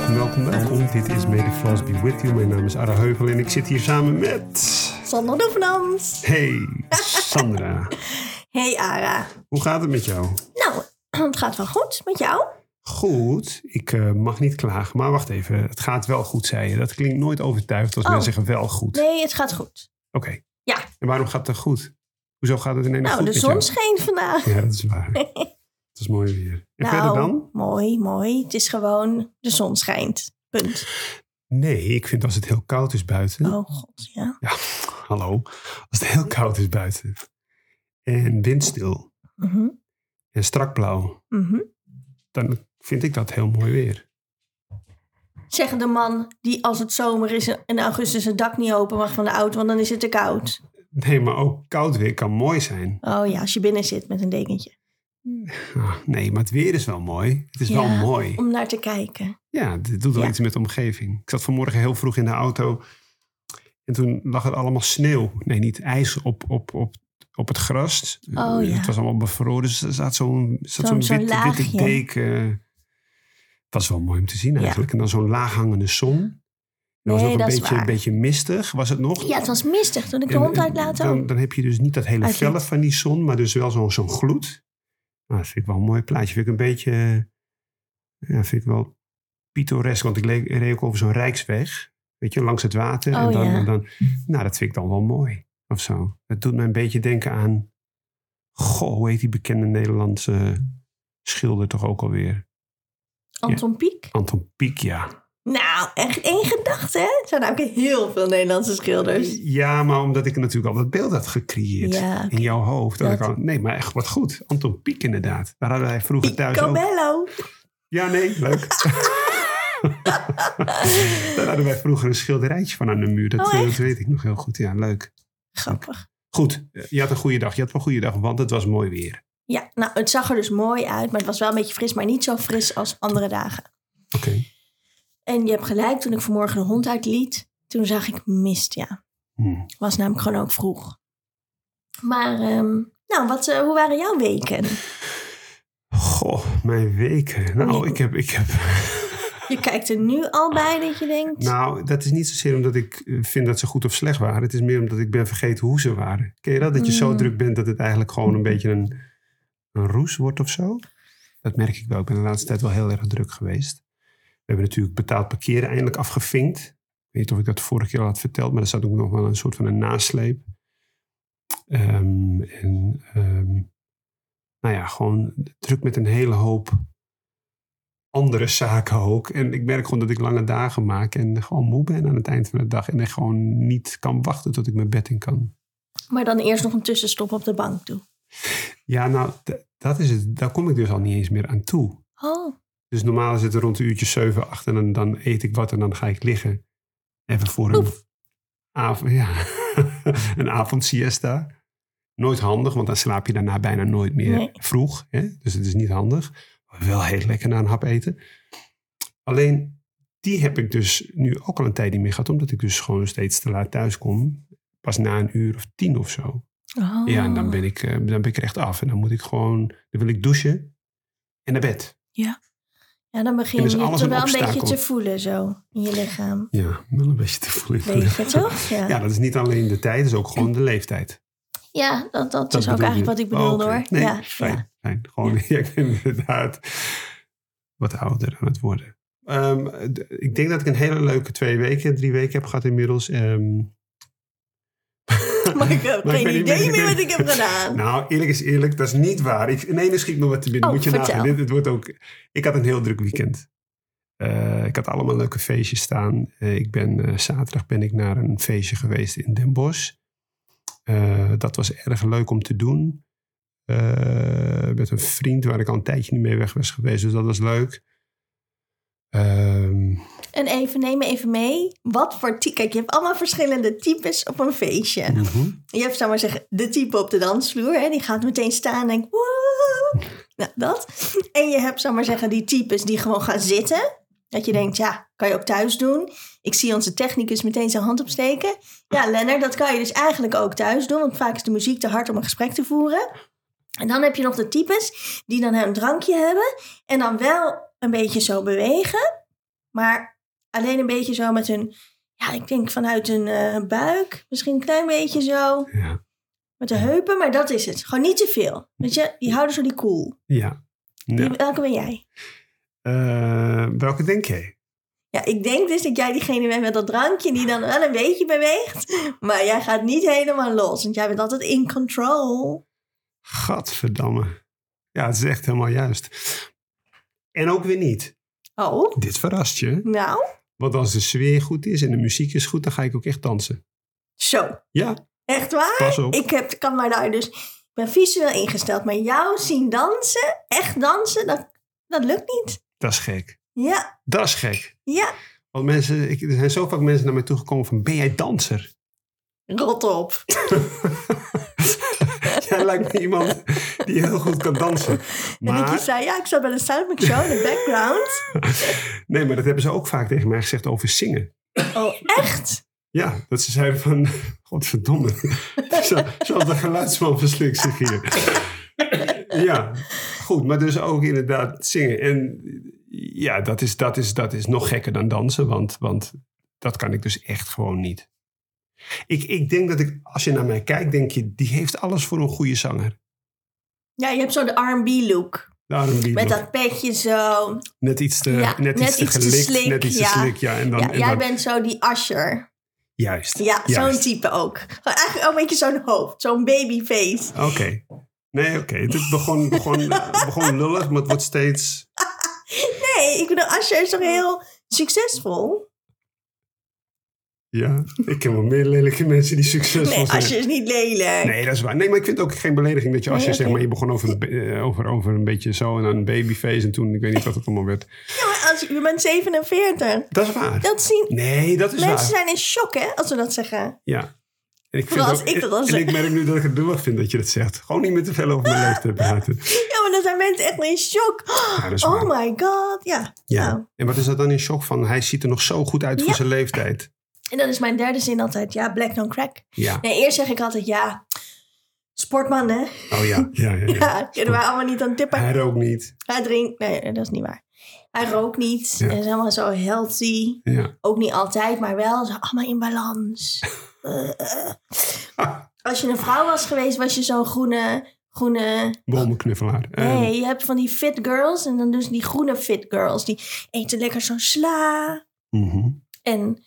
Welkom, welkom, welkom. Dit is the Floss Be With You. Mijn naam is Ara Heuvel en ik zit hier samen met... Sander Dovenans. Hey, Sandra. Hey Ara. Hoe gaat het met jou? Nou, het gaat wel goed met jou. Goed, ik eh, mag niet klagen, maar wacht even. Het gaat wel goed, zei je. Dat klinkt nooit overtuigd als Oh. mensen zeggen wel goed. Nee, het gaat goed. Oké. Ja. En waarom gaat het goed? Hoezo gaat het ineens Nou, goed de met zon scheen vandaag. Ja, dat is waar. Het is mooi weer. En verder nou, dan? mooi, mooi. Het is gewoon de zon schijnt. Punt. Nee, ik vind als het heel koud is buiten. Oh god, ja. Ja, hallo. Als het heel koud is buiten. En windstil. Mhm, En strak blauw. mhm. Dan vind ik dat heel mooi weer. Zeggen de man die als het zomer is in augustus het dak niet open mag van de auto, want dan is het te koud. Nee, maar ook koud weer kan mooi zijn. Oh ja, als je binnen zit met een dekentje. Ah, nee, maar het weer is wel mooi. Het is wel mooi. Om naar te kijken. Ja, dit doet wel Ja. iets met de omgeving. Ik zat vanmorgen heel vroeg in de auto. En toen lag er allemaal sneeuw. Nee, niet ijs op, op, op, op het gras. Oh, ja. Het was allemaal bevroren. Dus er zat zo'n zo'n zo'n witte, deken. Het was wel mooi om te zien eigenlijk. En dan zo'n laaghangende zon. Dat was ook een beetje, waar. beetje mistig, was het nog? Ja, het was mistig toen ik de En- hond uitlaat Dan, ook. dan heb je dus niet dat hele felle van die zon, maar dus wel zo'n zo'n gloed. Nou, dat vind ik wel een mooi plaatje. Vind ik een beetje, ja, vind ik wel pittoresk. Want ik reed ook over zo'n rijksweg, weet je, langs het water. Oh, en dan, ja. en dan, nou, dat vind ik dan wel mooi, of zo. Het doet me een beetje denken aan, goh, hoe heet die bekende Nederlandse schilder toch ook alweer? Anton Pieck. Anton Pieck, ja. Nou, echt één gedachte, hè? Er zijn namelijk heel veel Nederlandse schilders. Ja, maar omdat ik natuurlijk al dat beeld had gecreëerd Ja, in jouw hoofd. Dat Dat- ik al, nee, maar echt wat goed. Anton Pieck inderdaad. Daar hadden wij vroeger thuis ook. Picobello. Ja, nee, leuk. Daar hadden wij vroeger een schilderijtje van aan de muur. Dat, Oh, eh, dat weet ik nog heel goed. Ja, leuk. Grappig. Goed, eh, je had een goede dag. Je had wel een goede dag, want het was mooi weer. Ja, nou, het zag er dus mooi uit, maar het was wel een beetje fris, maar niet zo fris als andere dagen. Oké. En je hebt gelijk, toen ik vanmorgen de hond uitliet, toen zag ik mist, ja. Hm. Was namelijk gewoon ook vroeg. Maar, ehm, nou, wat, eh, hoe waren jouw weken? Goh, mijn weken. Nou, ik heb, ik heb... Je kijkt er nu al bij dat je denkt, Nou, dat is niet zozeer omdat ik eh, vind dat ze goed of slecht waren. Het is meer omdat ik ben vergeten hoe ze waren. Ken je dat? Dat je zo Mm. druk bent dat het eigenlijk gewoon een beetje een, een roes wordt of zo. Dat merk ik wel. Ik ben de laatste tijd wel heel erg druk geweest. We hebben natuurlijk betaald parkeren eindelijk afgevinkt. Ik weet niet of ik dat vorige keer al had verteld, maar er zat ook nog wel een soort van een nasleep. Ehm, en ehm, nou ja, gewoon druk met een hele hoop andere zaken ook. En ik merk gewoon dat ik lange dagen maak en gewoon moe ben aan het eind van de dag. En echt gewoon niet kan wachten tot ik mijn bed in kan. maar dan eerst nog een tussenstop op de bank toe. Ja, nou, dat is het. Daar kom ik dus al niet eens meer aan toe. Oh, Dus normaal is het rond de uurtje 7, 8 en dan, dan eet ik wat en dan ga ik liggen. Even voor een, avond, ja, een avondsiesta. Nooit handig, want dan slaap je daarna bijna nooit meer Nee. vroeg. Hè? Dus het is niet handig. Maar wel heel lekker na een hap eten. Alleen, die heb ik dus nu ook al een tijd niet meer gehad. Omdat ik dus gewoon steeds te laat thuis kom. Pas na een uur of tien of zo. oh. Ja, en dan ben ik, eh, dan ben ik er echt af. En dan moet ik gewoon, dan wil ik douchen en naar bed. Ja, dan begin is je alles het een wel een beetje te voelen zo in je lichaam. Ja, wel een beetje te voelen. Weet je toch? Ja, Ja, dat is niet alleen de tijd, dat is ook gewoon de leeftijd. ja dat, dat, Dat is ook bedoel eigenlijk je. wat ik bedoelde Oh, hoor. Nee, ja, fijn, ja. fijn. Gewoon, ja. ik ben inderdaad wat ouder aan het worden. Ehm, ik denk dat ik een hele leuke twee weken, drie weken heb gehad inmiddels. Ehm, Maar ik heb Maar geen idee meer wat ik heb gedaan. nou, eerlijk is eerlijk, dat is niet waar. Ik, nee, schiet nog wat te binnen. Oh, Moet je nagaan. Dit, het wordt ook, ik had een heel druk weekend. Eh, ik had allemaal leuke feestjes staan. Eh, ik ben, eh, zaterdag ben ik naar een feestje geweest in Den Bosch. Dat was erg leuk om te doen. Met een vriend waar ik al een tijdje niet mee weg was geweest. Dus dat was leuk. Ehm, En even, neem me even mee. Wat voor type... Kijk, je hebt allemaal verschillende types op een feestje. mhm. Je hebt, zou maar zeggen, de type op de dansvloer. Hè? Die gaat meteen staan en denkt... "Woe!" Nou, dat. En je hebt, zou maar zeggen, die types die gewoon gaan zitten. Dat je denkt, ja, kan je ook thuis doen. Ik zie onze technicus meteen zijn hand opsteken. Ja, Lennart, dat kan je dus eigenlijk ook thuis doen. Want vaak is de muziek te hard om een gesprek te voeren. En dan heb je nog de types die dan een drankje hebben. En dan wel een beetje zo bewegen. Maar alleen een beetje zo met hun, ja, ik denk vanuit hun eh, buik. Misschien een klein beetje zo. Ja. Met de heupen, maar dat is het. Gewoon niet te veel. Weet je, die houden zo die cool. Ja. Die- ja. welke ben jij? Eh, welke denk jij? Ja, ik denk dus dat jij diegene bent met dat drankje die dan wel een beetje beweegt. Maar jij gaat niet helemaal los, want jij bent altijd in control. Gadverdamme. Ja, het is echt helemaal juist. En ook weer niet. Oh, Dit verrast je. nou, Want als de sfeer goed is en de muziek is goed, dan ga ik ook echt dansen. zo. Ja, Echt waar? pas op. Ik heb, kan mij daar dus, ik ben visueel ingesteld, maar jou zien dansen, echt dansen, dat, dat lukt niet. Dat is gek. Ja, Dat is gek. ja, Want mensen, ik, er zijn zo vaak mensen naar mij toegekomen van, ben jij danser? rot op. Jij lijkt me iemand die heel goed kan dansen. En ik Maar, zei, ja, ik zat bij de Sound Show in de background. nee, maar dat hebben ze ook vaak tegen mij gezegd over zingen. Oh, echt? Ja, dat ze zeiden van, godverdomme. Zo- Zoals de geluidsman verslikt zich hier. Ja, goed, maar dus ook inderdaad zingen. En ja, dat is, dat is, dat is nog gekker dan dansen, want, want dat kan ik dus echt gewoon niet. Ik, ik denk dat ik, als je naar mij kijkt, denk je, die heeft alles voor een goede zanger. Ja, je hebt zo de R&B look. Die Met dat petje zo. net iets te, Ja, net net iets te iets te gelikt, slik, net iets ja. te slik. Ja, en dan, Ja, en jij dan- bent zo die Usher. Juist. Ja, zo'n type ook. Eigenlijk ook een beetje zo'n hoofd. Zo'n babyface. Oké. Nee, oké. Het begon, begon, begon lullig, maar het wordt steeds... Nee, ik bedoel, Usher is toch heel succesvol? Ja, ik ken wel meer lelijke mensen die succesvol Nee, zijn. Usher is niet lelijk. Nee, dat is waar. Nee, maar ik vind het ook geen belediging dat je als je Nee, zeg maar, je begon over, een eh, over, over een beetje zo en dan een babyface en toen, ik weet niet wat het allemaal werd. Ja, maar als je, je bent 47. Dat is waar. Dat zien... Nee, dat is Mensen waar. zijn in shock, hè, als we dat zeggen. Ja. En ik, vind als ook, ik dat dan en zeg. ik merk nu dat ik het lullig vind dat je dat zegt. Gewoon niet meer te veel over mijn leeftijd praten. Ja, maar dan zijn mensen echt in shock. Ja, Oh my god. Ja. Ja. Nou, En wat is dat dan in shock van? Hij ziet er nog zo goed uit voor zijn leeftijd. En dan is mijn derde zin altijd, ja, black don't crack. Ja. Nee, eerst zeg ik altijd, ja, sportman, hè. Oh ja. Ja, ja, ja. Ja, kunnen wij allemaal niet aan tippen. Hij rookt niet. Hij drinkt, nee, dat is niet waar. Hij rookt niet. Ja. Hij is helemaal zo healthy. Ja. Ook niet altijd, maar wel zo allemaal in balans. Eh, eh. Als je een vrouw was geweest, was je zo'n groene, groene... Bommenknuffelaar. Eh, Nee, je hebt van die fit girls en dan dus die groene fit girls. Die eten lekker zo'n sla mhm. en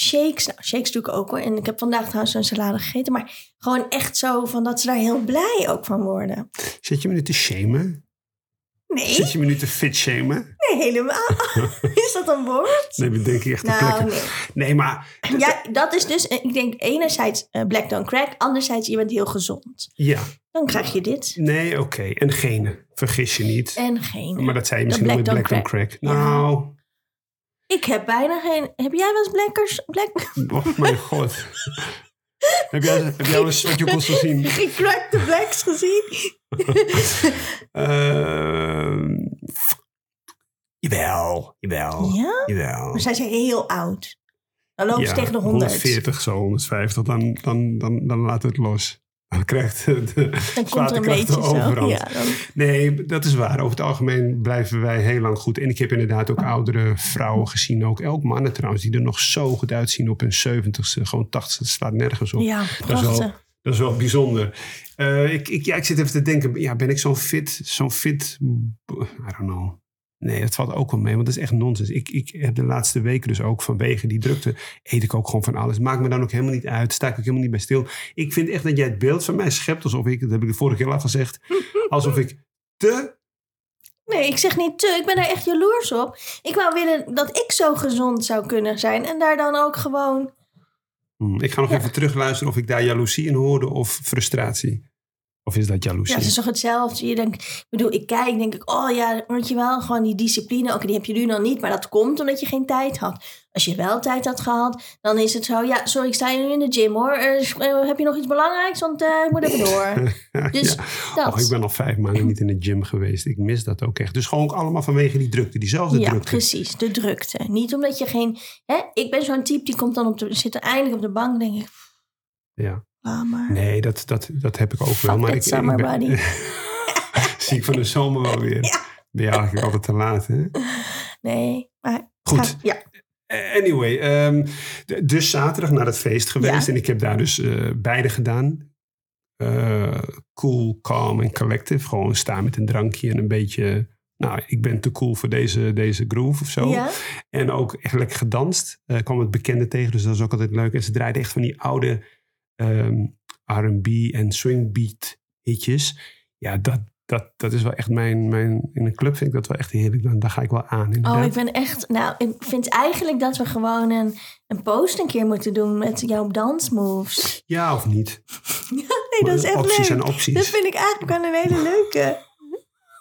shakes. Nou, shakes doe ik ook hoor. En ik heb vandaag trouwens zo'n salade gegeten. Maar gewoon echt zo van dat ze daar heel blij ook van worden. Zit je me nu te shamen? Nee, Zit je me nu te fit shamen? nee helemaal. Is dat een woord? Nee, dat denk ik echt te Nou, plekken. nee. Nee, maar Ja, dat is dus, ik denk enerzijds eh, black don't crack, anderzijds je bent heel gezond. ja. Dan krijg je dit. Nee, oké. En genen. Vergis je niet. En geen. Maar dat zei je misschien nog met black don't Crack. Ja. Ik heb bijna geen. Heb jij wel eens blackers? Black. oh mijn god. heb, jij, heb jij wel eens sweatjoekels gezien? Gecrackte blacks gezien? Ehm, jawel, jawel, Ja? jawel. Maar zij zijn heel oud. Dan lopen ze tegen de 100. 140, zo 150, dan, dan, dan, dan laat het los. Dan krijgt de, Dan zwaartekracht beetje de zo. overhand. Ja, Nee, dat is waar. Over het algemeen blijven wij heel lang goed. En ik heb inderdaad ook oudere vrouwen gezien. Ook, ook mannen trouwens, die er nog zo goed uitzien op hun 70ste. Gewoon 80ste, het slaat nergens op. ja, dat, is wel, dat is wel bijzonder. Eh, ik, ik, ja, ik zit even te denken, ja, ben ik zo'n fit, zo'n fit, I don't know. Nee, dat valt ook wel mee, want dat is echt nonsens. Ik, ik heb de laatste weken dus ook vanwege die drukte, eet ik ook gewoon van alles. Maakt me dan ook helemaal niet uit, sta ik ook helemaal niet bij stil. Ik vind echt dat jij het beeld van mij schept alsof ik, dat heb ik de vorige keer al gezegd, alsof ik te Nee, ik zeg niet te. Ik ben daar echt jaloers op. Ik wou willen dat ik zo gezond zou kunnen zijn. En daar dan ook gewoon... Hmm, Ik ga nog Ja. even terugluisteren of ik daar jaloezie in hoorde of frustratie. Of is dat jaloezie? Ja, het is toch hetzelfde. Je denkt, ik bedoel, ik kijk, denk ik, oh ja, weet je wel, gewoon die discipline. Oké, die heb je nu nog niet, maar dat komt omdat je geen tijd had. Als je wel tijd had gehad, dan is het zo, ja, sorry, ik sta nu in de gym hoor. Eh, heb je nog iets belangrijks? Want eh, ik moet even door. Ja, Dus ja. dat. Oh, ik ben al vijf maanden niet in de gym geweest. Ik mis dat ook echt. Dus gewoon ook allemaal vanwege die drukte, diezelfde ja, drukte. precies, de drukte. Niet omdat je geen, hè, ik ben zo'n type die komt dan op de, zit er eindelijk op de bank, denk ik, Ja. Maar. Nee, dat, dat, dat heb ik ook wel. Fuck Maar ik, summer ik ben- body. Zie ik van de zomer wel weer. Ben je eigenlijk altijd te laat, hè? Nee, maar Goed. Ga- ja. Anyway, ehm, dus zaterdag naar het feest geweest. Ja. En ik heb daar dus eh, beide gedaan. Eh, cool, calm en collective. Gewoon staan met een drankje en een beetje... Nou, ik ben te cool voor deze, deze groove of zo. ja. En ook echt lekker gedanst. Eh kwam het bekende tegen, dus dat is ook altijd leuk. En ze draaiden echt van die oude ehm, R&B en swingbeat hitjes. Ja, dat, dat, dat is wel echt mijn, mijn... In een club vind ik dat wel echt heerlijk. Dan, daar ga ik wel aan, inderdaad. Oh, ik ben echt... Nou, ik vind eigenlijk dat we gewoon een, een post een keer moeten doen met jouw dansmoves. Ja of niet? Nee, dat is echt opties leuk. zijn opties. Dat vind ik eigenlijk wel een hele leuke.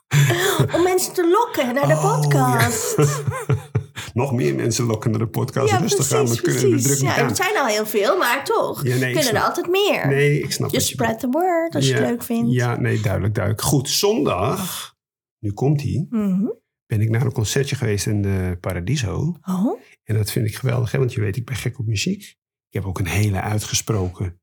Om mensen te lokken naar de Oh, podcast. ja. Nog meer mensen lokken naar de podcast. Ja, Rustig precies, aan, we kunnen precies. druk niet Ja, het zijn al heel veel, maar toch. Ja, nee, ik kunnen er altijd meer. Nee, ik snap Just spread the word als je het leuk vindt. Ja, nee, duidelijk, duidelijk. Goed, zondag, nu komt hij, Mhm. ben ik naar een concertje geweest in de Paradiso. Oh, En dat vind ik geweldig, hè? want je weet, ik ben gek op muziek. Ik heb ook een hele uitgesproken.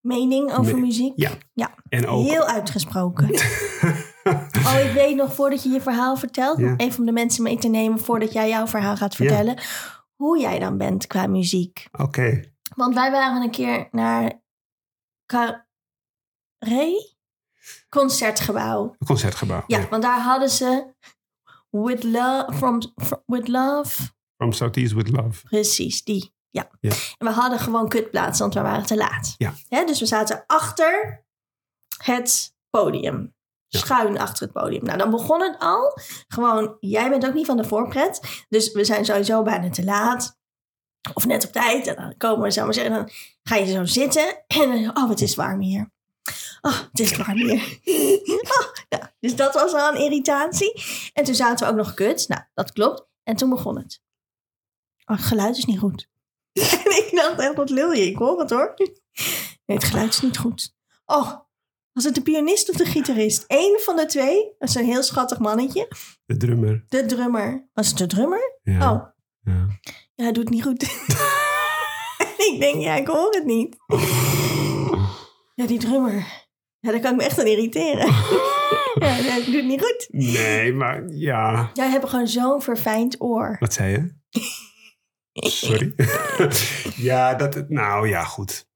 mening over Me- muziek? Ja. Ja, En ook... heel uitgesproken. Oh, ik weet nog, voordat je je verhaal vertelt, Ja. even om de mensen mee te nemen voordat jij jouw verhaal gaat vertellen, hoe jij dan bent qua muziek. Oké, Want wij waren een keer naar Carré Concertgebouw. concertgebouw. Ja, want daar hadden ze With Love, from, from- with love From Southeast with Love. Precies, die. Ja. Ja. En we hadden gewoon kutplaats, want we waren te laat. Ja. Dus we zaten achter het podium. Schuin achter het podium. Nou, dan begon het al. Gewoon, jij bent ook niet van de voorpret. Dus we zijn sowieso bijna te laat. Of net op tijd. En dan komen we, zou maar zeggen, dan ga je zo zitten. En dan, oh, het is warm hier. Oh, het is warm hier. Oh. Dus dat was al een irritatie. En toen zaten we ook nog kut. Nou, dat klopt. En toen begon het. Oh, het geluid is niet goed. en ik dacht echt, wat lul je? Ik hoor het hoor. Nee, het geluid is niet goed. Oh, was het de pianist of de gitarist? Eén van de twee, dat is een heel schattig mannetje. De drummer. De drummer. Was het de drummer? Ja. Oh, ja. ja, hij doet het niet goed. ik denk, ja, ik hoor het niet. Ja, die drummer. Ja, daar kan ik me echt aan irriteren. ja, ja, ik doe het niet goed. Nee, maar ja. Jij hebt gewoon zo'n verfijnd oor. Wat zei je? Sorry. ja, dat, nou ja, goed.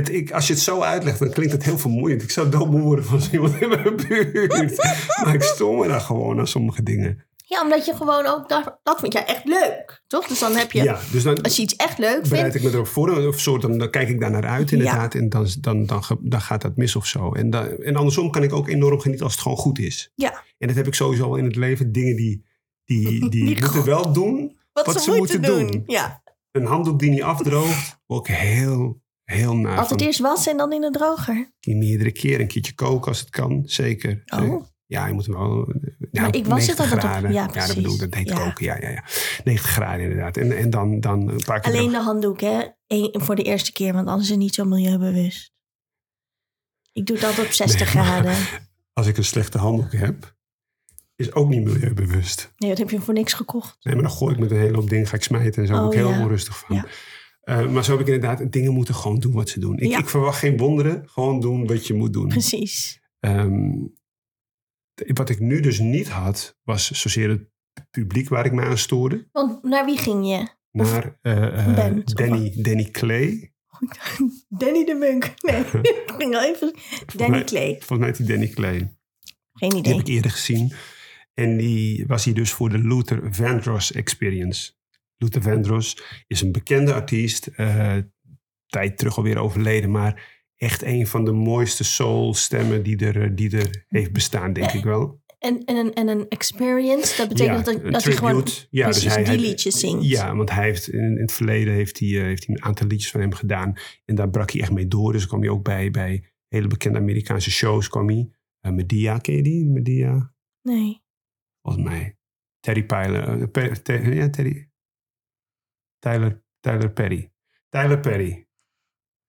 Het, ik, als je het zo uitlegt, dan klinkt het heel vermoeiend. Ik zou doodmoe worden van iemand in mijn buurt. maar ik stoor me daar gewoon aan sommige dingen. Ja, omdat je gewoon ook, dat, dat vind jij echt leuk, toch? Dus dan heb je, Ja, dus dan als je iets echt leuk bereid vindt, ik me erop voor. Of soort, dan, dan kijk ik daar naar uit inderdaad. En dan, dan, dan, dan gaat dat mis of zo. En, dan, en andersom kan ik ook enorm genieten als het gewoon goed is. Ja. En dat heb ik sowieso wel in het leven. Dingen die, die, die, moeten goed- wel doen. wat, wat ze, ze moeten moeten doen. doen. Ja, Een handdoek die niet afdroogt. Ook heel, heel altijd eerst wassen en dan in de droger. die meerdere keer een keertje koken als het kan. Zeker. zeker. Oh, Ja, je moet hem wel... Ja, Maar ik was het 90 altijd op- graden. ja, dat precies. bedoel ik. Dat heet Ja. koken. Ja, ja, ja. 90 graden inderdaad. En, en dan, dan een paar keer... alleen de handdoek, hè? Eén, voor de eerste keer, want anders is het niet zo milieubewust. Ik doe dat op 60 Nee, graden. Als ik een slechte handdoek heb, is ook niet milieubewust. Nee, dat heb je voor niks gekocht. Nee, maar dan gooi ik met een hele hoop dingen, ga ik smijten en zo. Oh, ik heel ja. onrustig van. Ja. Eh, maar zo heb ik inderdaad, dingen moeten gewoon doen wat ze doen. Ik, Ja. ik verwacht geen wonderen, gewoon doen wat je moet doen. Precies. Ehm, wat ik nu dus niet had, was zozeer het publiek waar ik me aan stoorde. Want naar wie ging je? Naar of Danny, Danny Clay. Danny de Munk. Nee, ik ging al even. Danny mij- Clay. Volgens mij heet die Danny Clay. Geen Die idee. heb ik eerder gezien. En die was hier dus voor de Luther Vandross Experience. Luther Vandross is een bekende artiest. eh, tijd terug alweer overleden. Maar echt een van de mooiste soul-stemmen die er, eh, die er heeft bestaan, denk ik wel. En, en, een, en een experience, dat betekent dat, dat hij gewoon ja, dus hij, die liedjes zingt. Ja, want hij heeft in, in het verleden heeft hij, eh, heeft hij een aantal liedjes van hem gedaan. En daar brak hij echt mee door. Dus kwam hij ook bij, bij hele bekende Amerikaanse shows. Kwam hij. Eh, Medea, ken je die? Medea? Nee. Volgens mij. Terry Ter- ja, Terry. Tyler, Tyler Perry. Tyler Perry.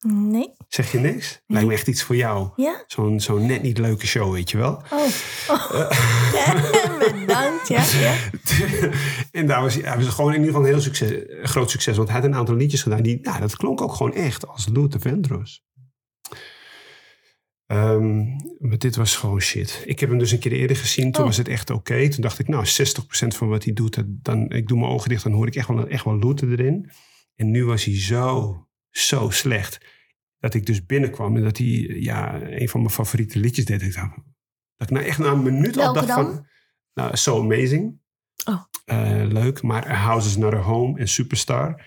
Nee. Zeg je niks? Lijkt me echt iets voor jou. Ja? Zo'n zo'n net niet leuke show, weet je wel. Oh. oh. Ja, bedankt. Ja, ja. en daar was hij, was gewoon in ieder geval een heel succes, groot succes. Want hij had een aantal liedjes gedaan. Die, nou, dat klonk ook gewoon echt als Luther Vandross. Ehm, maar dit was gewoon shit. Ik heb hem dus een keer eerder gezien. Toen Oh. was het echt oké. Toen dacht ik, nou, 60% van wat hij doet, dat- dan, ik doe mijn ogen dicht, dan hoor ik echt wel, echt wel loeten erin. En nu was hij zo, zo slecht. Dat ik dus binnenkwam en dat hij ja, een van mijn favoriete liedjes deed. Ik dacht, dat ik nou echt na een minuut al dacht dan? van, nou, So Amazing. Oh. Eh, leuk, maar A House is Not a Home en Superstar.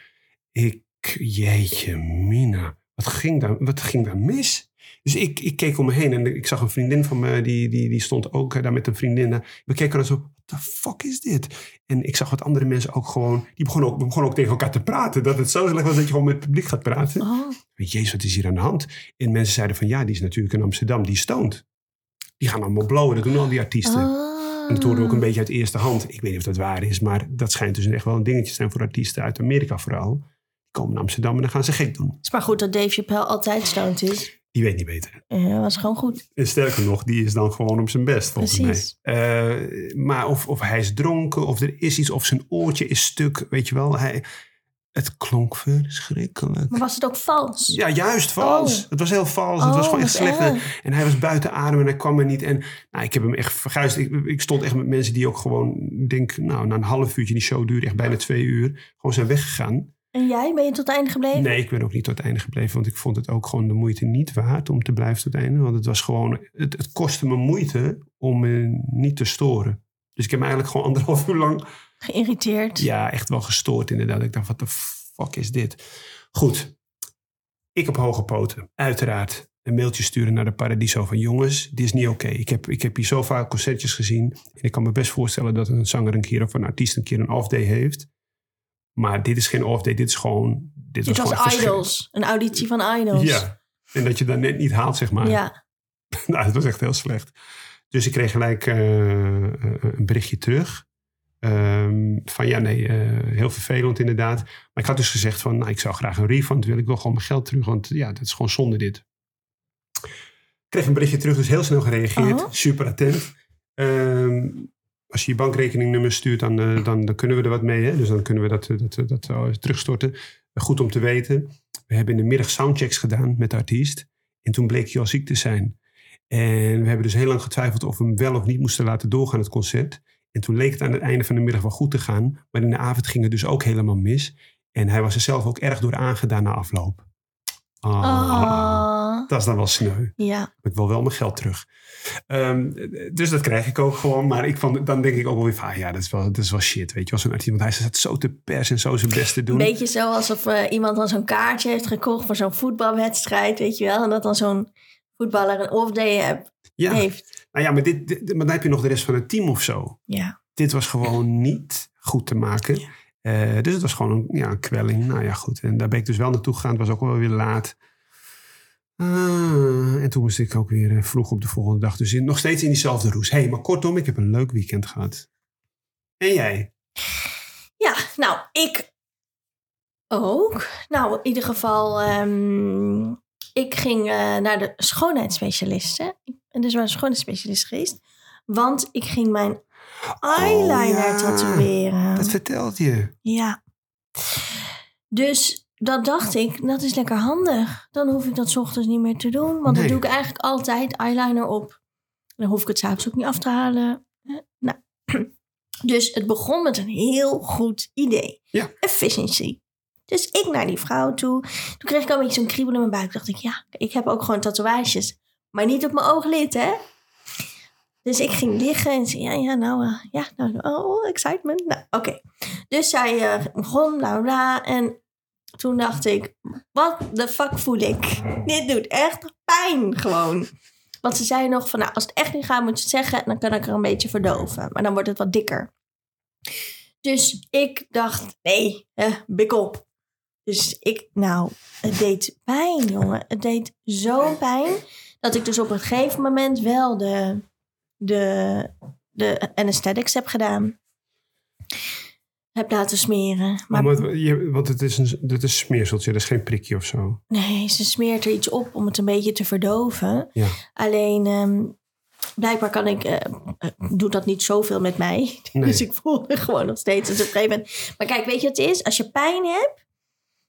Ik, jeetje mina, wat ging daar, wat ging daar mis? Dus ik, ik keek om me heen en ik zag een vriendin van me, die, die, die stond ook eh, daar met een vriendin. We keken dan zo, what the fuck is dit? En ik zag wat andere mensen ook gewoon, die begonnen ook, begonnen ook tegen elkaar te praten. Dat het zo slecht was dat je gewoon met het publiek gaat praten. Oh. Jezus, wat is hier aan de hand? En mensen zeiden van, ja, die is natuurlijk in Amsterdam, die stoned. Die gaan allemaal blowen, dat doen al die artiesten. Ah. En dat hoorde ook een beetje uit eerste hand. Ik weet niet of dat waar is, maar dat schijnt dus echt wel een dingetje te zijn voor artiesten uit Amerika vooral. Die komen naar Amsterdam en dan gaan ze gek doen. Het is maar goed dat Dave Chappelle altijd stoned is. Die weet niet beter. Ja, dat was gewoon goed. En sterker nog, die is dan gewoon op zijn best, volgens Precies. mij. Eh, maar of, of hij is dronken, of er is iets, of zijn oortje is stuk, weet je wel. Hij, het klonk verschrikkelijk. Maar was het ook vals? Ja, juist vals. Oh. Het was heel vals. het Oh, was gewoon echt slecht. En, erg. en hij was buiten adem en hij kwam er niet. En nou, ik heb hem echt verguisd. Ik, ik stond echt met mensen die ook gewoon, denk, nou, na een half uurtje, die show duurde echt bijna twee uur, gewoon zijn weggegaan. En jij, ben je tot het einde gebleven? Nee, ik ben ook niet tot het einde gebleven, want ik vond het ook gewoon de moeite niet waard om te blijven tot het einde. Want het was gewoon, het, het kostte me moeite om me niet te storen. Dus ik heb me eigenlijk gewoon anderhalf uur lang Geïrriteerd. ja, echt wel gestoord inderdaad. Ik dacht, wat de fuck is dit? Goed, ik op hoge poten. Uiteraard een mailtje sturen naar de Paradiso van jongens, dit is niet oké. Ik, heb, ik heb hier zo vaak concertjes gezien. En ik kan me best voorstellen dat een zanger een keer of een artiest een keer een off-day heeft. Maar dit is geen off-day, dit is gewoon... Dit, Dit was, was gewoon echt Idols. Een auditie van Idols. Ja, en dat je dat net niet haalt, zeg maar. Ja. nou, het was echt heel slecht. Dus ik kreeg gelijk eh, eh, een berichtje terug. Ehm, van ja, nee, eh, heel vervelend inderdaad. Maar ik had dus gezegd van, nou, ik zou graag een refund willen. Ik wil gewoon mijn geld terug, want ja, dat is gewoon zonde dit. Ik kreeg een berichtje terug, dus heel snel gereageerd. Oh. Super attent. Ehm, als je je bankrekeningnummer stuurt, dan, eh, dan, dan kunnen we er wat mee. Hè? Dus dan kunnen we dat, eh, dat, eh, dat eh, terugstorten. Goed om te weten. We hebben in de middag soundchecks gedaan met de artiest. En toen bleek hij al ziek te zijn. En we hebben dus heel lang getwijfeld of we hem wel of niet moesten laten doorgaan, het concert. En toen leek het aan het einde van de middag wel goed te gaan. Maar in de avond ging het dus ook helemaal mis. En hij was er zelf ook erg door aangedaan na afloop. Ah, Ah. Dat is dan wel sneu. Ja. Ik wil wel mijn geld terug. Ehm, dus dat krijg ik ook gewoon. Maar ik vond, dan denk ik ook wel weer van, ah ja, dat is wel, dat is wel shit. Weet je wel, zo'n artiest. Want hij staat zo te pers en zo zijn best te doen. Beetje zo alsof eh, iemand dan zo'n kaartje heeft gekocht voor zo'n voetbalwedstrijd, weet je wel. En dat dan zo'n voetballer een off-day heb- ja, heeft. nou ja, maar, dit, dit- maar dan heb je nog de rest van het team of zo. Ja. dit was gewoon niet goed te maken. Ja. Eh, dus het was gewoon een, ja, een kwelling. Nou ja, goed. En daar ben ik dus wel naartoe gegaan. Het was ook wel weer laat. Ah, en toen moest ik ook weer eh, vroeg op de volgende dag. Dus in, nog steeds in diezelfde roes. hey, maar kortom, ik heb een leuk weekend gehad. En jij? Ja, nou, ik ook. Nou, in ieder geval, ehm, ik ging eh, naar de schoonheidsspecialiste. Ik ben dus bij een schoonheidsspecialist geweest. Want ik ging mijn eyeliner ja. tatoeëren. Dat vertelt je. Ja. Dus dat dacht ik, dat is lekker handig. Dan hoef ik dat 's ochtends niet meer te doen. Want Nee. dan doe ik eigenlijk altijd eyeliner op. Dan hoef ik het s'avonds ook niet af te halen. Eh, Nou. Dus het begon met een heel goed idee. Ja. Efficiency. Dus ik naar die vrouw toe. Toen kreeg ik al een beetje zo'n kriebel in mijn buik. dacht ik, ja, ik heb ook gewoon tatoeages. Maar niet op mijn ooglid, hè? Dus ik ging liggen en zei, ja, ja, nou, eh, ja, nou, oh, excitement. Nou, oké. Dus zij eh, begon, bla, bla. En toen dacht ik, wat de fuck voel ik? Dit doet echt pijn gewoon. Want ze zei nog van, nou, als het echt niet gaat, moet je het zeggen. Dan kan ik er een beetje verdoven. Maar dan wordt het wat dikker. Dus ik dacht, nee, bik op. Dus ik, nou, het deed pijn, jongen. Het deed zo pijn. Dat ik dus op een gegeven moment wel de, de, de anesthetics heb gedaan. Heb laten smeren. Maar Maar, je, want het is een, dit is een smeerseltje, dat is geen prikje of zo. nee, ze smeert er iets op om het een beetje te verdoven. Ja. Alleen, ehm, blijkbaar kan ik, eh, doet dat niet zoveel met mij. Nee. Dus ik voel me gewoon nog steeds. Dus op een gegeven moment. Maar kijk, weet je wat het is? Als je pijn hebt,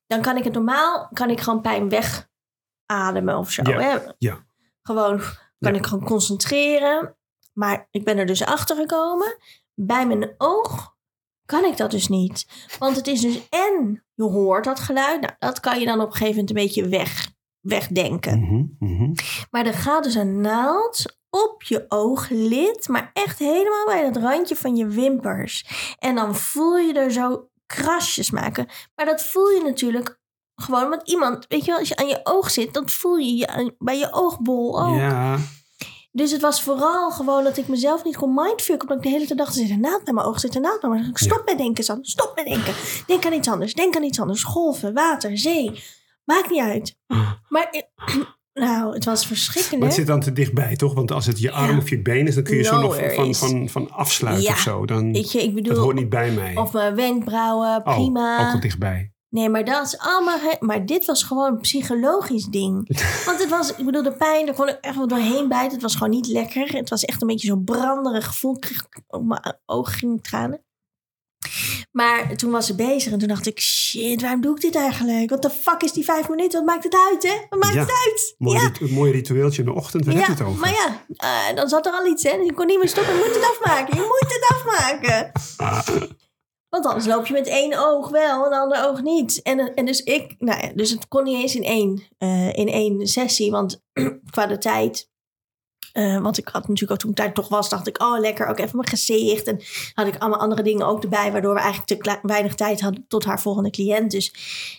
dan kan ik het normaal, kan ik gewoon pijn wegademen of zo. Ja, Hè? ja. Gewoon kan Ja. ik gewoon concentreren. Maar ik ben er dus achter gekomen. Bij mijn oog kan ik dat dus niet. Want het is dus en je hoort dat geluid. Nou, dat kan je dan op een gegeven moment een beetje weg, wegdenken. Mhm, mhm. Maar er gaat dus een naald op je ooglid, maar echt helemaal bij het randje van je wimpers. En dan voel je er zo krasjes maken. Maar dat voel je natuurlijk gewoon met iemand. Weet je wel, als je aan je oog zit, dan voel je je bij je oogbol ook. Ja, Dus het was vooral gewoon dat ik mezelf niet kon mindfucken. Omdat ik de hele tijd dacht, er zit een naald bij mijn oog, er zit een naald bij mijn oog. Stop met denken, San. Stop met denken. Denk aan iets anders, denk aan iets anders. Golven, water, zee. Maakt niet uit. Maar, eh, nou, het was maar verschrikkelijk. het zit dan te dichtbij, toch? Want als het je arm Ja. of je been is, dan kun je zo nog van, van, van afsluiten Ja, of zo. Dan, Weet je, ik dat hoort niet bij mij. of mijn wenkbrauwen, oh, prima. ook al dichtbij. Nee, maar dat is allemaal. Maar dit was gewoon een psychologisch ding. Want het was, ik bedoel, de pijn, daar kon ik echt wel doorheen bijten. Het was gewoon niet lekker. Het was echt een beetje zo'n branderig gevoel. Ik kreeg op mijn ogen gingen tranen. Maar toen was ze bezig en toen dacht ik, shit, waarom doe ik dit eigenlijk? Wat de fuck is die vijf minuten? Wat maakt het uit, hè? Wat maakt Ja. het uit? Mooi, ja, een mooi ritueeltje in de ochtend, waar ja heb je het over? maar ja, eh, dan zat er al iets, hè? Dus ik kon niet meer stoppen. Je moet het afmaken. Je moet het afmaken. Want anders loop je met één oog wel en de andere oog niet. En, en dus ik, nou ja, dus het kon niet eens in één, eh, in één sessie. Want qua de tijd, eh, want ik had natuurlijk ook toen daar toch was, dacht ik, oh lekker, ook even mijn gezicht. En had ik allemaal andere dingen ook erbij, waardoor we eigenlijk te weinig tijd hadden tot haar volgende cliënt. Dus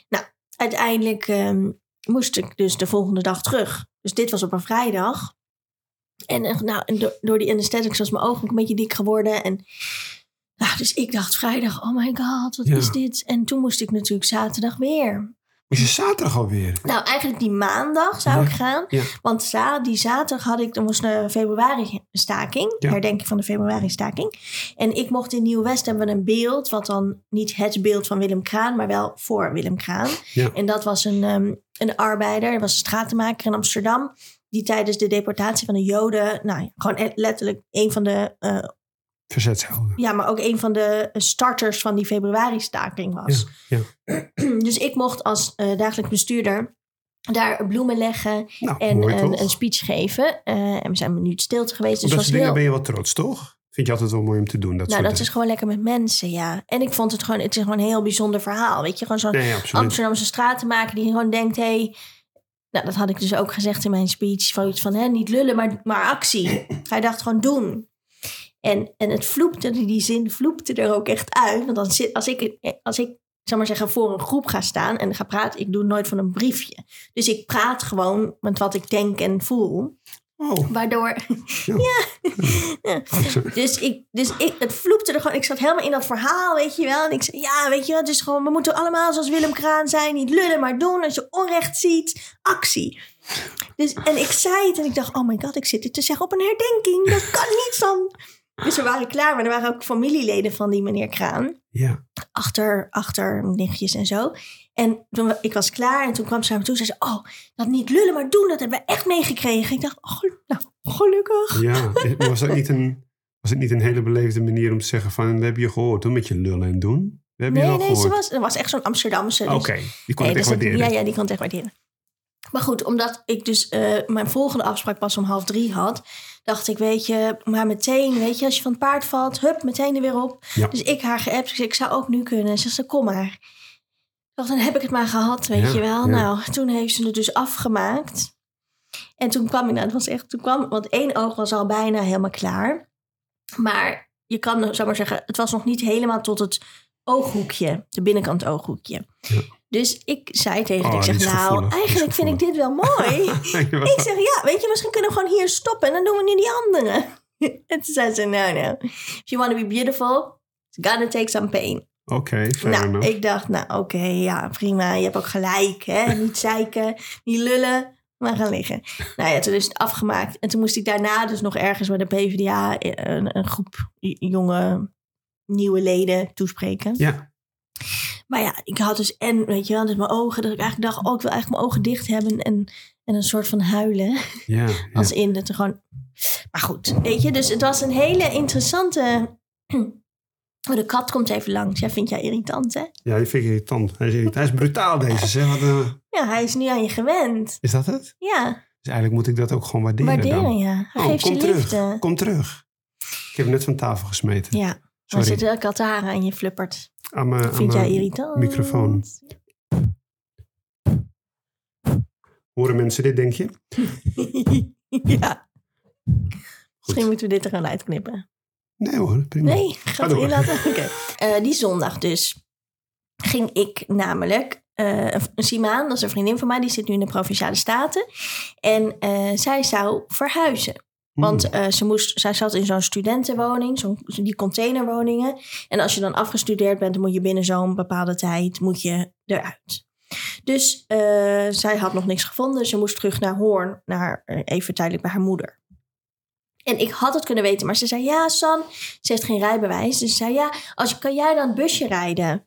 nou, uiteindelijk ehm, moest ik dus de volgende dag terug. Dus dit was op een vrijdag. En eh, nou, en do- door die anesthetics was mijn oog ook een beetje dik geworden. En nou, dus ik dacht vrijdag, oh my god, wat Ja. is dit? En toen moest ik natuurlijk zaterdag weer. Is je zaterdag alweer? Nou, eigenlijk die maandag zou Ja. ik gaan. Ja. Want za die zaterdag had ik, er was een februari-staking. Ja. Herdenking van de februari-staking. En ik mocht in Nieuw-West hebben we een beeld. Wat dan niet het beeld van Willem Kraan, maar wel voor Willem Kraan. En dat was een, ehm, een arbeider, dat was een stratenmaker in Amsterdam. Die tijdens de deportatie van de Joden, nou ja, gewoon e- letterlijk een van de, eh, Verzetshelden. ja, maar ook een van de starters van die februari-staking was. Ja, Dus ik mocht als eh, dagelijks bestuurder daar bloemen leggen Nou, en mooi een, een speech geven. Eh, en we zijn een minuut stilte geweest. Dus dat was soort dingen ben je wel trots, toch? Vind je altijd wel mooi om te doen, dat nou, dat is gewoon lekker met mensen, ja. En ik vond het gewoon, het is gewoon een heel bijzonder verhaal. Weet je, gewoon zo'n Nee. Amsterdamse stratenmaker die gewoon denkt, hé, hey, nou, dat had ik dus ook gezegd in mijn speech, van iets van, hè, niet lullen, maar, maar actie. Hij dacht gewoon doen. En, en het vloepte, die zin vloepte er ook echt uit. Want dan zit, als ik, als ik, zal maar zeggen, voor een groep ga staan en ga praten, ik doe nooit van een briefje. Dus ik praat gewoon met wat ik denk en voel. Oh, Waardoor, Ja. ja. ja. Dus, ik, dus ik, het vloepte er gewoon. Ik zat helemaal in dat verhaal, weet je wel. En ik zei, ja, weet je wel, het is gewoon, we moeten allemaal zoals Willem Kraan zijn. Niet lullen, maar doen. Als je onrecht ziet, actie. Dus, en ik zei het en ik dacht, oh my god, ik zit dit te zeggen op een herdenking. Dat kan niet dan. Dus we waren klaar, maar er waren ook familieleden van die meneer Kraan ja. achter, achter nichtjes en zo. En toen ik was klaar en toen kwam ze naar me toe en zei ze... Oh, dat niet lullen, maar doen, dat hebben we echt meegekregen. Ik dacht, oh, nou, gelukkig. ja. Was, dat niet een, was het niet een hele beleefde manier om te zeggen van... We hebben je gehoord, hoor, met je lullen en doen? We hebben je Nee, wel nee, ze gehoord. was, het was echt zo'n Amsterdamse. dus- Oké, die kon Nee, het echt dus dat- waarderen. Ja, ja, die kan het echt waarderen. Maar goed, omdat ik dus eh, mijn volgende afspraak pas om half drie had... dacht ik, weet je, maar meteen, weet je, als je van het paard valt... hup, meteen er weer op. Ja. Dus ik haar geappt, ik zei, ik zou ook nu kunnen. Ze zei, kom maar. Dacht, dan heb ik het maar gehad, weet Ja, je wel. ja. Nou, toen heeft ze het dus afgemaakt. En toen kwam ik, nou, het was echt, toen kwam, want één oog was al bijna helemaal klaar. Maar je kan, zou maar zeggen, het was nog niet helemaal tot het ooghoekje, de binnenkant ooghoekje. Dus ik zei tegen Oh, ik zeg, nou, eigenlijk vind ik dit wel mooi. ik zeg, ja, weet je, misschien kunnen we gewoon hier stoppen en dan doen we nu die andere. en toen zei ze, no, no. If you want to be beautiful, it's gotta take some pain. Oké, fair Nou, enough. ik dacht, nou oké, ja, prima. Je hebt ook gelijk, hè. Niet zeiken, niet lullen, maar gaan liggen. Nou ja, toen is het afgemaakt. En toen moest ik daarna dus nog ergens bij de PvdA een, een groep jonge nieuwe leden toespreken. Ja, Maar ja, ik had dus en, weet je wel, dus mijn ogen, dat ik eigenlijk dacht, oh, ik wil eigenlijk mijn ogen dicht hebben en, en een soort van huilen. ja, ja. Als in dat er gewoon. Maar goed, weet je, dus het was een hele interessante. Oh, de kat komt even langs. Ja, vind jij irritant, hè? ja, die vind ik irritant. Hij is, irritant. Hij is brutaal deze, zeg. Wat, eh, Ja, hij is nu aan je gewend. is dat het? Ja, Dus eigenlijk moet ik dat ook gewoon waarderen Waarderen, dan. ja. Oh, Geef kom je terug. liefde. Kom terug. Ik heb hem net van tafel gesmeten. Ja, dan Sorry. zit er kataren en je flippert. Aan mijn, aan Vind jij irritant? microfoon. Horen mensen dit, denk je? ja. Misschien moeten we dit er gewoon uitknippen. Nee hoor, prima. Nee, gaat erin laten? Oké. Eh, die zondag dus ging ik namelijk... eh een Simaan, dat is een vriendin van mij, die zit nu in de Provinciale Staten. En eh, zij zou verhuizen. Want eh, ze moest, zij zat in zo'n studentenwoning, zo'n, die containerwoningen. En als je dan afgestudeerd bent, dan moet je binnen zo'n bepaalde tijd moet je eruit. Dus eh, zij had nog niks gevonden. Ze moest terug naar Hoorn, naar, eh, even tijdelijk bij haar moeder. En ik had het kunnen weten, maar ze zei: Ja, San, ze heeft geen rijbewijs. Dus ze zei: Ja, als, kan jij dan een busje rijden?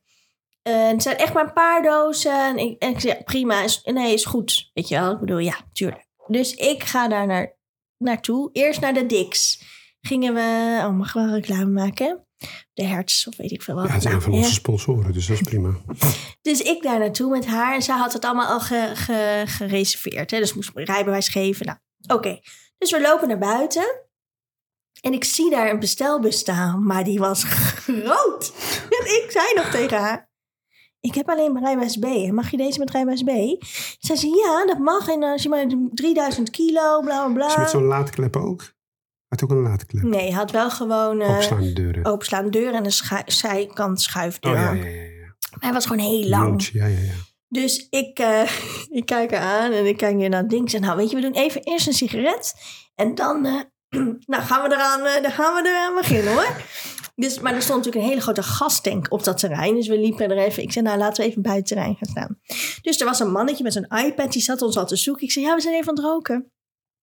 En het zijn echt maar een paar dozen. En ik, en ik zei: Prima, is, nee, is goed. Weet je wel? Ik bedoel, ja, tuurlijk. Dus ik ga daar naar, naartoe. Eerst naar de Dix. Gingen we, oh, mag ik wel reclame maken? De Hertz, of weet ik veel wat. ja, het zijn Nou, van onze ja. sponsoren, dus dat is prima. Dus ik daar naartoe met haar. En zij had het allemaal al ge- ge- gereserveerd. Hè? Dus moest ik rijbewijs geven. Nou, oké. Dus we lopen naar buiten. En ik zie daar een bestelbus staan. Maar die was groot. En ik zei nog tegen haar. Ik heb alleen maar rijbewijs B. Mag je deze met rijbewijs B? Zij zei, ja, dat mag. En als je maar 3000 kilo, bla bla Is je met bla. zo'n laadklep ook? Had ook een laadklep. Nee, hij had wel gewoon eh Opslaande deuren. openslaande deur en een schu- zijkant schuifdeur. oh ja, ja, ja. ja. Maar hij was gewoon heel lang. Ja, ja, ja. Dus ik, eh, ik kijk haar aan en ik kijk weer naar het ding. Ik zeg, nou weet je, we doen even eerst een sigaret. En dan eh, nou gaan we eraan, dan gaan we eraan beginnen hoor. Dus, maar er stond natuurlijk een hele grote gastank op dat terrein. Dus we liepen er even. Ik zei, nou laten we even buiten het terrein gaan staan. Dus er was een mannetje met zijn iPad. Die zat ons al te zoeken. Ik zei, ja we zijn even aan het roken.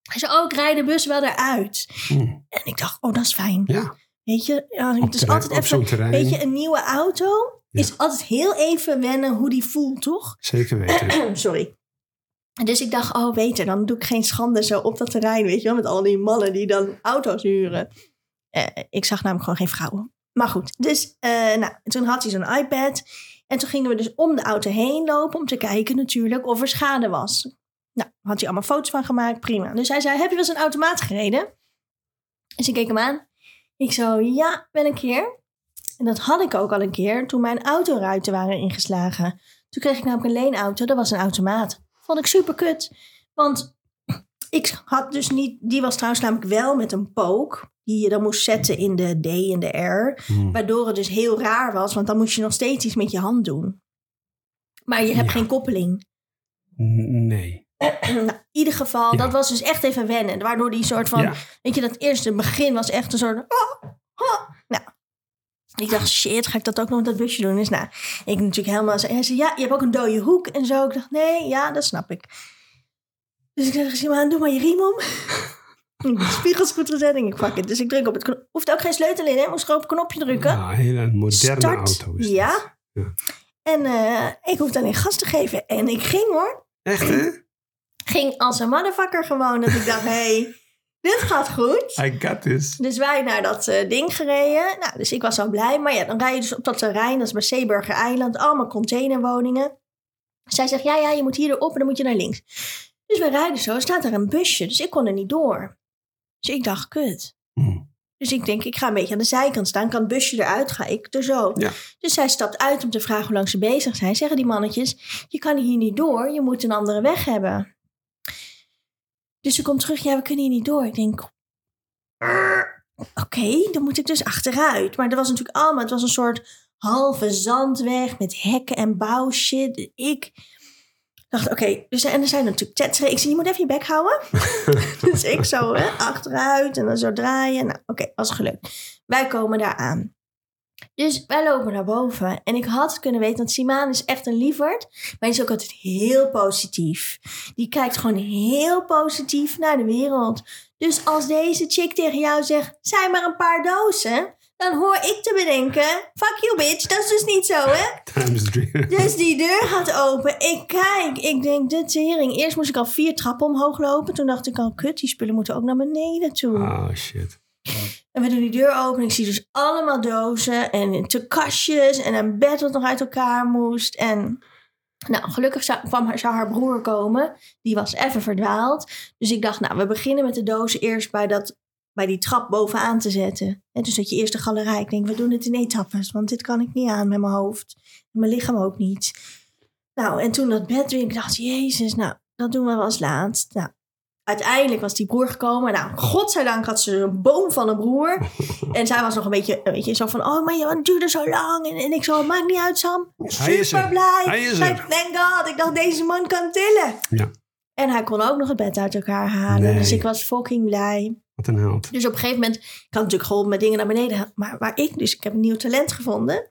Hij zei, oh ik rijd de bus wel eruit. Hmm. En ik dacht, oh dat is fijn. Ja, Weet je, ja, het is terrein- altijd even... terrein. Weet je, een nieuwe auto Ja. is altijd heel even wennen hoe die voelt, toch? Zeker weten. Sorry. Dus ik dacht, oh beter, dan doe ik geen schande zo op dat terrein, weet je wel, met al die mannen die dan auto's huren. Eh, ik zag namelijk gewoon geen vrouwen. Maar goed, dus eh, nou, toen had hij zo'n iPad. En toen gingen we dus om de auto heen lopen om te kijken natuurlijk of er schade was. Nou, had hij allemaal foto's van gemaakt, prima. Dus hij zei, heb je wel eens een automaat gereden? Dus ik keek hem aan. Ik zo, ja, wel een keer. En dat had ik ook al een keer toen mijn autoruiten waren ingeslagen. Toen kreeg ik namelijk een leenauto, dat was een automaat. Vond ik super kut. Want ik had dus niet, die was trouwens namelijk wel met een pook. Die je dan moest zetten in de D en de R. Hmm. Waardoor het dus heel raar was, want dan moest je nog steeds iets met je hand doen. Maar je hebt Ja. geen koppeling. Nee. nou, in ieder geval, Ja. dat was dus echt even wennen. Waardoor die soort van, Ja. weet je, dat eerste begin was echt een soort... Oh, oh. Nou, ik dacht, shit, ga ik dat ook nog met dat busje doen? Dus nou, ik natuurlijk helemaal... Hij zei, ja, je hebt ook een dode hoek en zo. Ik dacht, nee, ja, dat snap ik. Dus ik zei, zie maar, doe maar je riem om. de spiegels goed gezet en ik fuck it. Dus ik druk op het knop. Hoeft ook geen sleutel in, hè? Moest gewoon op een knopje drukken. Ja, een hele moderne Start. auto is. Ja. Ja. En eh, ik hoefde alleen gas te geven. En ik ging hoor. Echt hè? Ging als een motherfucker gewoon. Dat ik dacht, hé, hey, dit gaat goed. I got this. Dus wij naar dat eh, ding gereden. Nou, dus ik was al blij. Maar ja, dan rij je dus op dat terrein. Dat is bij Zeeburger Eiland. Allemaal containerwoningen. Zij zegt, ja, ja, je moet hier erop en dan moet je naar links. Dus we rijden zo. Staat er een busje. Dus ik kon er niet door. Dus ik dacht, kut. Hmm. Dus ik denk, ik ga een beetje aan de zijkant staan. Kan het busje eruit, ga ik er zo. Ja. Dus zij stapt uit om te vragen hoe lang ze bezig zijn. Zeggen die mannetjes, je kan hier niet door. Je moet een andere weg hebben. Dus ze komt terug, ja, we kunnen hier niet door. Ik denk, oké, dan moet ik dus achteruit. Maar er was natuurlijk allemaal, het was een soort halve zandweg met hekken en bouwshit. Ik dacht, oké, dus, en er zijn natuurlijk tetreden. Ik zei, je moet even je bek houden. dus ik zo hè, achteruit en dan zo draaien. Nou, oké, was gelukt. Wij komen daar aan. Dus wij lopen naar boven. En ik had kunnen weten, want Simaan is echt een lieverd. Maar hij is ook altijd heel positief. Die kijkt gewoon heel positief naar de wereld. Dus als deze chick tegen jou zegt, zijn maar een paar dozen. Dan hoor ik te bedenken, fuck you bitch, dat is dus niet zo hè. Times three. Dus die deur gaat open. Ik kijk. Ik denk, de tering. Eerst moest ik al vier trappen omhoog lopen. Toen dacht ik al, kut, die spullen moeten ook naar beneden toe. Oh shit. En we doen die deur open. Ik zie dus allemaal dozen. En te kastjes. En een bed dat nog uit elkaar moest. En Nou, gelukkig zou, kwam haar, zou haar broer komen. Die was even verdwaald. Dus ik dacht, nou, we beginnen met de dozen eerst bij, dat, bij die trap bovenaan te zetten. En dus dat je eerst de galerij. Ik denk, we doen het in etappes, want dit kan ik niet aan met mijn hoofd. En mijn lichaam ook niet. Nou, en toen dat bed weer, ik dacht, jezus, nou, dat doen we wel als laatst. Nou, uiteindelijk was die broer gekomen. Nou, godzijdank had ze een boom van een broer. En zij was nog een beetje, weet je, zo van, oh, maar het duurde zo lang. En, en ik zo, maakt niet uit, Sam. Super er. blij. Hij is er. Thank God. Ik dacht, deze man kan tillen. Ja. En hij kon ook nog het bed uit elkaar halen. Nee. Dus ik was fucking blij. Wat een held. Dus op een gegeven moment, had natuurlijk geholpen met dingen naar beneden. Maar waar ik, dus ik heb een nieuw talent gevonden.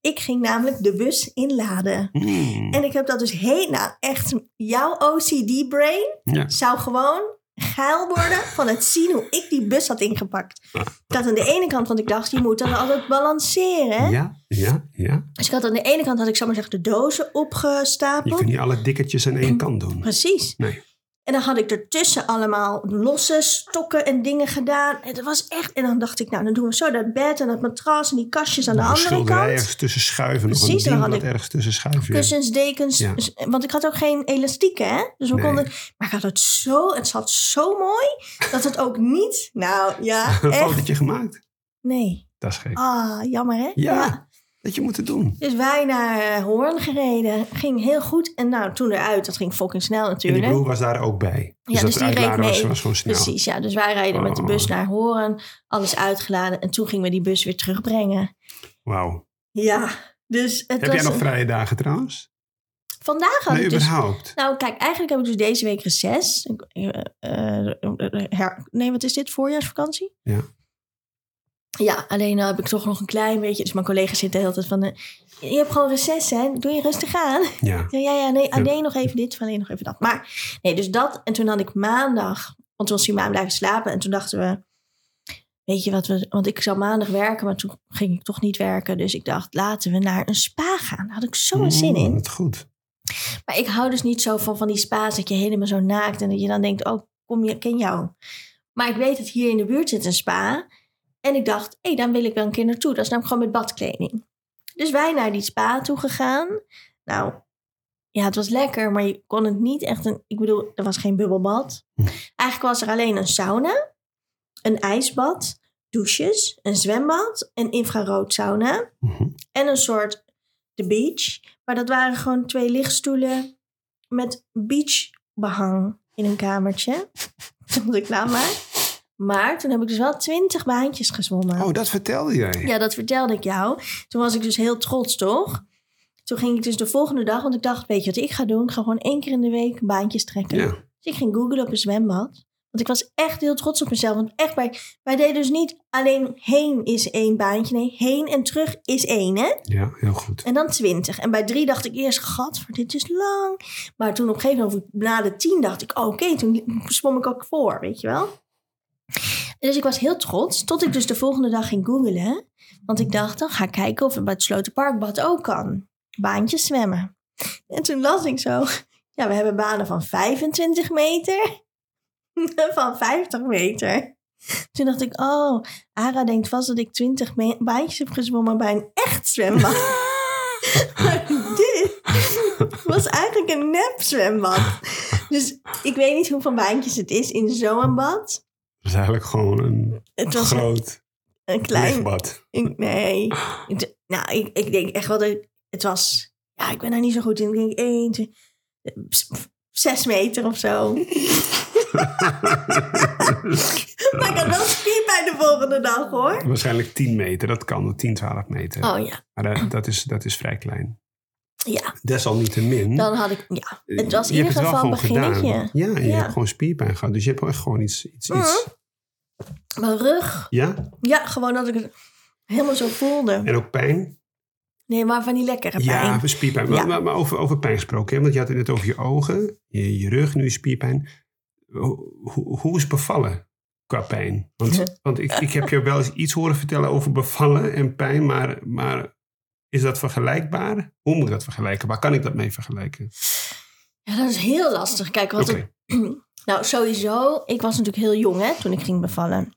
Ik ging namelijk de bus inladen. Mm. En ik heb dat dus heen, nou echt, jouw OCD-brain Ja. zou gewoon geil worden van het zien hoe ik die bus had ingepakt. Ik had aan de ene kant, want ik dacht, je moet dan altijd balanceren. Ja, ja, ja. Dus ik had aan de ene kant, had ik, zal maar zeggen, de dozen Je opgestapeld. kunt niet alle dikketjes aan één kant doen. Precies. Nee. En dan had ik ertussen allemaal losse stokken en dingen gedaan. En dat was echt. En dan dacht ik, nou, dan doen we zo dat bed en dat matras en die kastjes aan de een andere kant. ergens tussen schuiven. Nog een Precies, dan had ik ergens tussen schuiven. Kussens, dekens. Ja. Want ik had ook geen elastieken, hè? Dus we Nee. konden. Maar ik had het zo. Het zat zo mooi. Dat het ook niet. Nou ja, Een echt. fotootje gemaakt. Nee. Dat is gek. Ah, jammer, hè? Ja. Dat je moeten doen. Dus wij naar eh, Hoorn gereden. Ging heel goed. En nou, toen eruit, dat ging fucking snel En natuurlijk. die broer was daar ook bij. Dus Ja, dat dus die reed was, mee. was gewoon snel. Precies, ja. Dus wij rijden met de bus Oh. naar Horen, alles uitgeladen en toen gingen we die bus weer terugbrengen. Wauw. Ja, dus het Heb was jij nog een- vrije dagen trouwens? Vandaag had Nee, ik dus... überhaupt. Nou, kijk, eigenlijk heb ik dus deze week reces. Eh, eh, her- nee, wat is dit? Voorjaarsvakantie? Ja. Ja, alleen uh, heb ik toch nog een klein beetje... Dus mijn collega's zitten de hele tijd van... eh, je hebt gewoon reces, hè? Doe je rustig aan. Ja. Ja, ja, ja nee, Ja. alleen nog even dit, alleen nog even dat. Maar nee, dus dat. En toen had ik maandag, want toen was hij maand blijven slapen. En toen dachten we, weet je wat we, want ik zou maandag werken, maar toen ging ik toch niet werken. Dus ik dacht, laten we naar een spa gaan. Daar had ik zo'n zin Mm, in. Wat goed. Maar ik hou dus niet zo van, van die spa's dat je helemaal zo naakt en dat je dan denkt, oh, kom je, ken jou. Maar ik weet dat hier in de buurt zit een spa. En ik dacht, hé, dan wil ik wel een keer naartoe. Dat is namelijk gewoon met badkleding. Dus wij naar die spa toe gegaan. Nou, ja, het was lekker, maar je kon het niet echt een... Ik bedoel, er was geen bubbelbad. Hm. Eigenlijk was er alleen een sauna, een ijsbad, douches, een zwembad, een infrarood sauna Mhm. en een soort de beach. Maar dat waren gewoon twee lichtstoelen met beachbehang in een kamertje. Toen ik klaar maar. Maar toen heb ik dus wel twintig baantjes gezwommen. Oh, dat vertelde jij. Ja, dat vertelde ik jou. Toen was ik dus heel trots, toch? Toen ging ik dus de volgende dag, want ik dacht, weet je wat ik ga doen? Ik ga gewoon één keer in de week baantjes trekken. Ja. Dus ik ging googlen op een zwembad. Want ik was echt heel trots op mezelf. Want echt, wij, wij deden dus niet alleen heen is één baantje. Nee, heen en terug is één, hè? ja, heel goed. En dan 20. En bij drie dacht ik eerst, gat, dit is lang. Maar toen op een gegeven moment, na de tien, dacht ik, oh, oké, toen zwom ik ook voor, weet je wel. Dus ik was heel trots, tot ik dus de volgende dag ging googlen. Want ik dacht, dan ga ik kijken of het bij het Slotenparkbad ook kan. Baantjes zwemmen. En toen las ik zo, ja, we hebben banen van 25 meter, van 50 meter. Toen dacht ik, oh, Ara denkt vast dat ik 20 me- baantjes heb gezwommen bij een echt zwembad. Maar dit was eigenlijk een nep zwembad. Dus ik weet niet hoeveel baantjes het is in zo'n bad. Is eigenlijk gewoon een Het was groot een klein... lichtbad. ik- nee. Het- nou, ik, ik denk echt wel dat... ik- Het was... Ja, ik ben daar niet zo goed in. Ik denk één, twee... Zes meter of zo. maar ik had wel spierpijn de volgende dag, hoor. Waarschijnlijk 10 meter, dat kan, 10, 12 meter. Oh ja, Maar dat, dat, is, dat is vrij klein. ja. Desalniettemin. Dan had ik... Ja, het was in je ieder geval een gedaan. beginnetje. Ja, en je Ja. hebt gewoon spierpijn gehad. Dus je hebt echt gewoon iets... iets, iets. Mijn rug. Ja? Ja, gewoon dat ik het helemaal zo voelde. En ook pijn? Nee, maar van die lekkere pijn. Ja, spierpijn. Ja. Maar, maar, over, over pijn gesproken. Hè? Want je had het net over je ogen, je, je rug, nu je spierpijn. Hoe, hoe, is bevallen qua pijn? Want, want ik, ik heb je wel eens iets horen vertellen over bevallen en pijn. Maar, maar is dat vergelijkbaar? Hoe moet ik dat vergelijken? Waar kan ik dat mee vergelijken? Ja, dat is heel lastig. Kijk, wat ik- nou, sowieso, ik was natuurlijk heel jong hè, toen ik ging bevallen.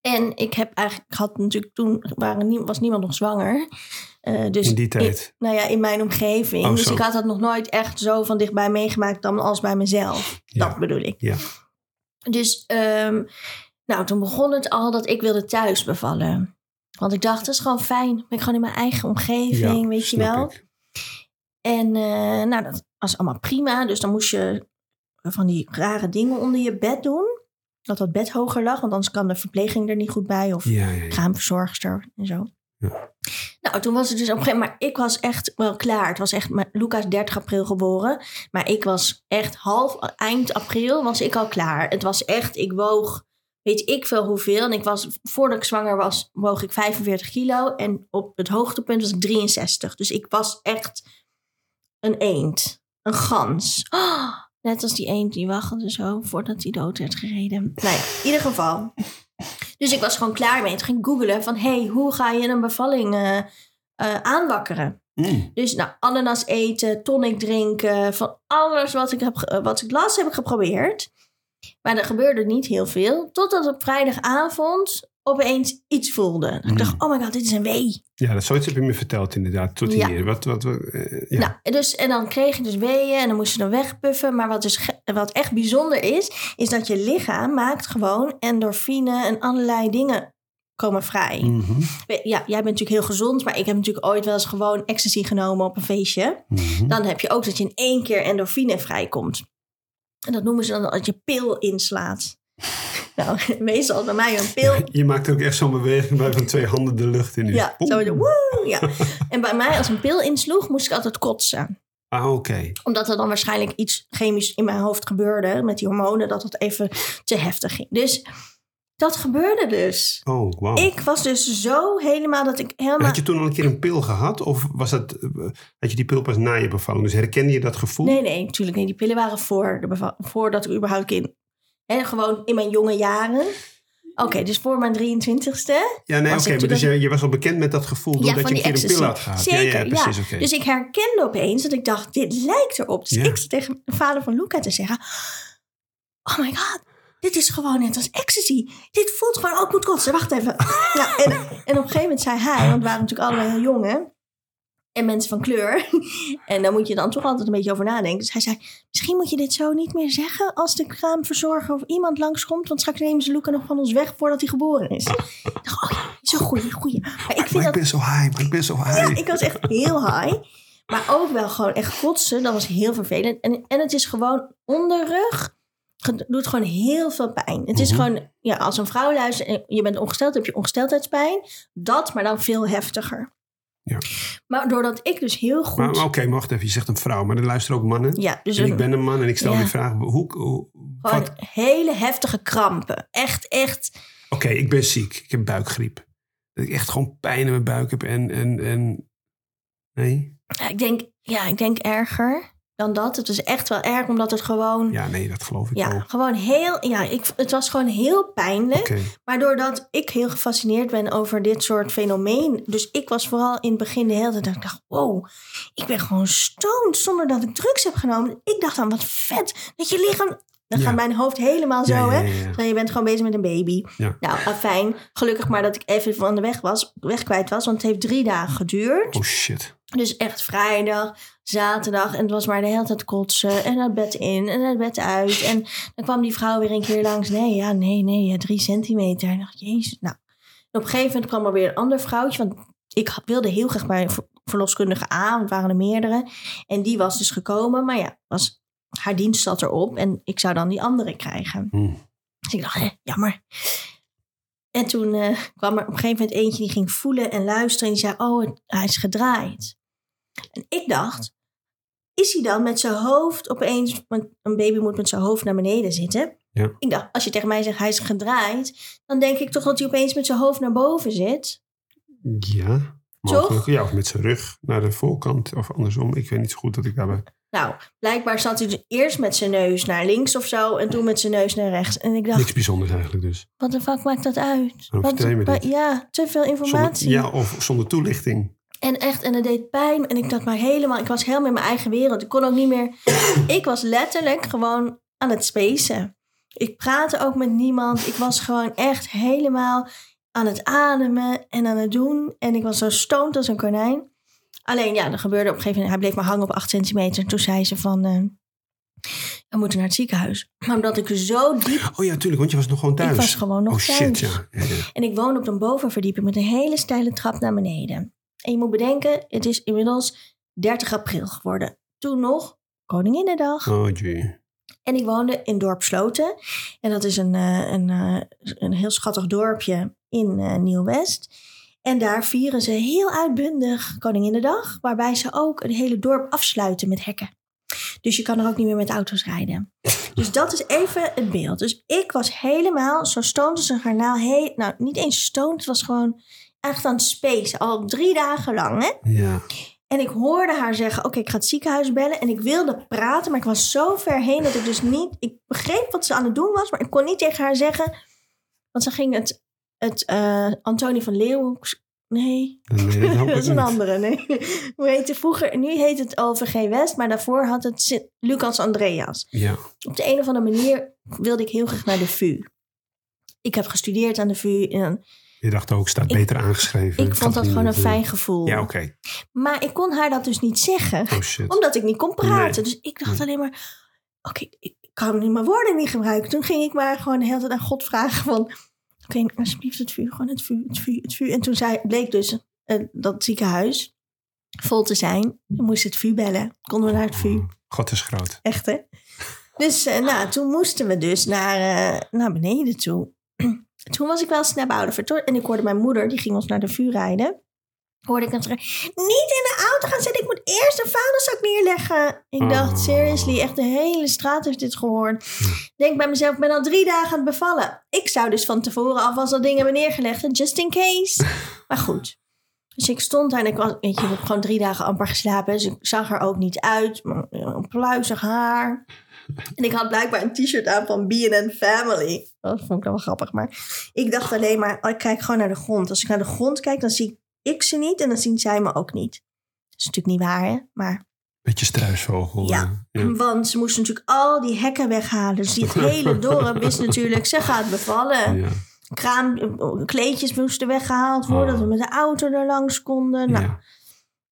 En ik heb eigenlijk, ik had natuurlijk toen, waren was niemand nog zwanger. Eh, dus In die tijd. nou ja, in mijn omgeving. Oh, dus zo. ik had dat nog nooit echt zo van dichtbij meegemaakt dan als bij mezelf. Ja. Dat bedoel ik. Ja. Dus ehm, nou, toen begon het al dat ik wilde thuis bevallen. Want ik dacht, dat is gewoon fijn. Ben ik gewoon in mijn eigen omgeving, Ja, weet je wel. ik. En eh, nou, dat was allemaal prima. Dus dan moest je van die rare dingen onder je bed doen. Dat dat bed hoger lag, want anders kan de verpleging er niet goed bij. Of Ja, ja, ja. kraamverzorgster en zo. Ja. Nou, toen was het dus op een gegeven moment... Maar ik was echt wel klaar. Het was echt... maar Luca is 30 april geboren. Maar ik was echt half... Eind april was ik al klaar. Het was echt... Ik woog... Weet ik veel hoeveel. En ik was... Voordat ik zwanger was... Woog ik 45 kilo. En op het hoogtepunt was ik 63. Dus ik was echt... Een eend. Een gans. Oh, net als die eend die waggelde zo... Voordat hij dood werd gereden. Nou ja, in ieder geval... Dus ik was gewoon klaar mee. Toen ging ik googelen van... hey, hoe ga je een bevalling eh, eh, aanwakkeren? Mm. Dus nou, ananas eten, tonic drinken... van alles wat ik, heb, eh, wat ik las, heb ik geprobeerd. Maar er gebeurde niet heel veel. Totdat op vrijdagavond opeens iets voelde. Ik dacht, oh my god, dit is een wee. Ja, dat zoiets heb je me verteld inderdaad. Tot Ja. hier. Wat, wat, wat, eh, ja. Nou, dus, en dan kreeg je dus weeën en dan moest je dan wegpuffen. Maar wat, dus wat echt bijzonder is, is dat je lichaam maakt gewoon endorfine en allerlei dingen komen vrij. Mhm, Ja, jij bent natuurlijk heel gezond, maar ik heb natuurlijk ooit wel eens gewoon ecstasy genomen op een feestje. mhm. Dan heb je ook dat je in één keer endorfine vrijkomt. En dat noemen ze dan dat je pil inslaat. Nou, meestal bij mij een pil. Je maakt ook echt zo'n beweging bij van twee handen de lucht in. Ja, Oeh. zo, woe, ja. En bij mij als een pil insloeg, moest ik altijd kotsen. Ah, oké. Omdat er dan waarschijnlijk iets chemisch in mijn hoofd gebeurde met die hormonen, dat het even te heftig ging. Dus dat gebeurde dus. Oh, wauw. Ik was dus zo helemaal dat ik helemaal... Had je toen al een keer een pil gehad? Of was dat, eh, had je die pil pas na je bevalling? Dus herkende je dat gevoel? Nee, nee, natuurlijk niet. Die pillen waren voor de voordat ik überhaupt kind... Hè, gewoon in mijn jonge jaren. Oké, dus voor mijn 23ste. Ja, nee, oké. maar dus je, je was al bekend met dat gevoel doordat je een keer een pil had gehad. Zeker, ja, ja, precies. Dus ik herkende opeens dat ik dacht, dit lijkt erop. Dus ik zat tegen de vader van Luca te zeggen... Oh my god, dit is gewoon net als ecstasy. Dit voelt gewoon, oh, ik moet kotsen. Wacht even. nou, en, en op een gegeven moment zei hij, want we waren natuurlijk allemaal heel jong, hè? En mensen van kleur. en daar moet je dan toch altijd een beetje over nadenken. Dus hij zei, misschien moet je dit zo niet meer zeggen... als de kraamverzorger of iemand langskomt... want straks nemen ze Luca nog van ons weg voordat hij geboren is. ik dacht, oh ja, zo'n goeie, goeie. Maar ik vind Maar dat ik ben zo high, maar ik ben zo high. ik was echt heel high. Maar ook wel gewoon echt kotsen. Dat was heel vervelend. En, en het is gewoon onderrug. Doet gewoon heel veel pijn. Het is Mhm. gewoon, ja, als een vrouw luistert en je bent ongesteld, heb je ongesteldheidspijn. Dat, maar dan veel heftiger. Ja. Maar doordat ik dus heel goed. Maar, maar oké, wacht even. Je zegt een vrouw, maar er luisteren ook mannen. ja, dus en ik ben een man en ik stel Ja. die vraag. Hoe, hoe, gewoon wat? hele heftige krampen. Echt, echt. Oké, ik ben ziek. Ik heb buikgriep. Dat ik echt gewoon pijn in mijn buik heb en... en, en... Nee? Ja, ik denk, ja, ik denk erger dan dat. Het is echt wel erg, omdat het gewoon. Ja, nee, dat geloof ik Ja, wel. gewoon heel. Ja, ik, het was gewoon heel pijnlijk. Oké. Maar doordat ik heel gefascineerd ben over dit soort fenomeen. Dus ik was vooral in het begin de hele tijd. dat Ik dacht, wow, ik ben gewoon stoned zonder dat ik drugs heb genomen. Ik dacht dan, wat vet. Dat je lichaam. Dan Ja. gaat mijn hoofd helemaal zo, Ja, hè? Nou, je bent gewoon bezig met een baby. Ja. Nou, fijn. Gelukkig maar dat ik even van de weg was, weg kwijt was. Want het heeft drie dagen geduurd. Oh shit. Dus echt vrijdag, zaterdag. En het was maar de hele tijd kotsen. En het bed in en het bed uit. En dan kwam die vrouw weer een keer langs. Nee, ja, nee, nee, ja, drie centimeter. En ik dacht, jezus. Nou, en op een gegeven moment kwam er weer een ander vrouwtje. Want ik wilde heel graag bij verloskundige A. Want het waren er meerdere. En die was dus gekomen. Maar ja, was, haar dienst zat erop. En ik zou dan die andere krijgen. Hm. Dus ik dacht, hè, jammer. En toen eh, kwam er op een gegeven moment eentje die ging voelen en luisteren. En die zei, oh, hij is gedraaid. En ik dacht, is hij dan met zijn hoofd opeens... Want een baby moet met zijn hoofd naar beneden zitten. Ja. Ik dacht, als je tegen mij zegt hij is gedraaid... dan denk ik toch dat hij opeens met zijn hoofd naar boven zit. Ja. Toch? Ja, of met zijn rug naar de voorkant of andersom. Ik weet niet zo goed dat ik daarbij... Nou, blijkbaar zat hij dus eerst met zijn neus naar links of zo... en toen met zijn neus naar rechts. En ik dacht, Niks bijzonders eigenlijk dus. wat de fuck maakt dat uit? Me Wat-? Ja, te veel Zonder, informatie. ja, of zonder toelichting. En echt, en het deed pijn. En ik dacht maar helemaal, ik was helemaal in mijn eigen wereld. Ik kon ook niet meer. Ik was letterlijk gewoon aan het spacen. Ik praatte ook met niemand. Ik was gewoon echt helemaal aan het ademen en aan het doen. En ik was zo stoned als een konijn. Alleen ja, er gebeurde op een gegeven moment... Hij bleef maar hangen op 8 centimeter. En toen zei ze van... eh, we moeten naar het ziekenhuis. Maar omdat ik zo diep... Oh ja, tuurlijk, want je was nog gewoon thuis. Ik was gewoon nog oh shit, ja. Ja, ja. En ik woon op een bovenverdieping met een hele steile trap naar beneden. En je moet bedenken, het is inmiddels 30 april geworden. Toen nog Koninginnedag. Oh jee. En ik woonde in dorp Sloten. En dat is een, eh, een, eh, een heel schattig dorpje in eh, Nieuw-West. En daar vieren ze heel uitbundig Koninginnedag. Waarbij ze ook een hele dorp afsluiten met hekken. Dus je kan er ook niet meer met auto's rijden. Dus dat is even het beeld. Dus ik was helemaal zo stoned als een garnaal. He nou, niet eens stoned. Het was gewoon echt aan het space. Al drie dagen lang, hè. Ja. En ik hoorde haar zeggen: Oké, ik ga het ziekenhuis bellen. En ik wilde praten, maar ik was zo ver heen dat ik dus niet. Ik begreep wat ze aan het doen was, maar ik kon niet tegen haar zeggen. Want ze ging het. het eh, Antonie van Leeuwenhoek. Nee, Nee, dat is een andere. Nee. Hoe heet het vroeger? Nu heet het OVG West, maar daarvoor had het Sint- Lucas Andreas. Ja. Op de een of andere manier wilde ik heel graag naar de VU. Ik heb gestudeerd aan de VU. En Je dacht ook, staat beter aangeschreven. ik vond dat gewoon een met, fijn gevoel. Ja, oké. Maar ik kon haar dat dus niet zeggen. Oh. Omdat ik niet kon praten. Nee. Dus ik dacht Nee. alleen maar... Oké, ik kan niet mijn woorden niet gebruiken. Toen ging ik maar gewoon de hele tijd aan God vragen van... Oké, alsjeblieft het vuur. Gewoon het vuur, het vuur, het vuur. En toen zei, bleek dus eh, dat ziekenhuis vol te zijn. Dan moest het vuur bellen. Konden we naar het vuur. God is groot. Echt, hè? Dus eh, nou, toen moesten we dus naar, eh, naar beneden toe. Toen was ik wel snel ouder. En ik hoorde mijn moeder, die ging ons naar de vuur rijden. Hoorde ik hem zeggen, niet in de auto gaan zitten. Ik moet eerst een vuilniszak neerleggen. Ik dacht, Oh. seriously, echt de hele straat heeft dit gehoord. Ik Denk bij mezelf, ik ben al drie dagen aan het bevallen. Ik zou dus van tevoren alvast al dingen hebben neergelegd. Just in case. Maar goed. Dus ik stond daar en ik was, weet je, ik heb gewoon drie dagen amper geslapen. Dus ik zag er ook niet uit. Een pluizig haar. En ik had blijkbaar een t-shirt aan van B&N Family. Dat vond ik wel grappig. Maar ik dacht alleen maar, oh, ik kijk gewoon naar de grond. Als ik naar de grond kijk, dan zie ik ze niet. En dan zien zij me ook niet. Dat is natuurlijk niet waar, hè? Maar Beetje struisvogel. Ja. eh, ja. want ze moesten natuurlijk al die hekken weghalen. Dus die hele dorp wist natuurlijk, ze gaat bevallen. Ja. Kraam, kleedjes moesten weggehaald worden. Dat we met de auto er langs konden. Nou,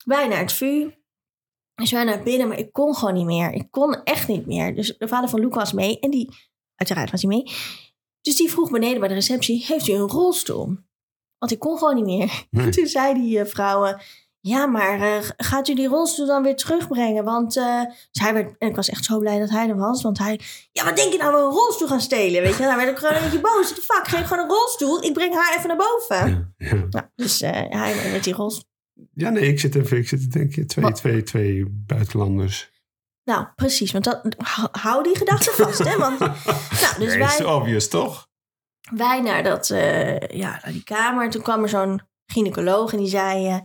Ja. naar het vuur. Dus wij naar binnen, maar ik kon gewoon niet meer. Ik kon echt niet meer. Dus de vader van Luc was mee. En die, uiteraard was hij mee. Dus die vroeg beneden bij de receptie, heeft u een rolstoel? Want ik kon gewoon niet meer. Nee. Toen zei die eh, vrouw, eh, ja, maar eh, gaat u die rolstoel dan weer terugbrengen? Want eh, dus hij werd, en ik was echt zo blij dat hij er was. Want hij, ja, wat denk je nou, we een rolstoel gaan stelen? Weet je, nou werd ik gewoon een beetje boos. Fuck, geef gewoon een rolstoel. Ik breng haar even naar boven. Ja. Ja. Nou, dus eh, hij met die rolstoel. Ja, nee, ik zit even, ik zit te denken, twee, Wat? twee, twee buitenlanders. Nou, precies. Want dat, hou- die gedachte vast, hè. Want nou, dus nee, is wij, obvious, toch? wij naar, dat, eh, ja, naar die kamer. Toen kwam er zo'n gynaecoloog en die zei... eh,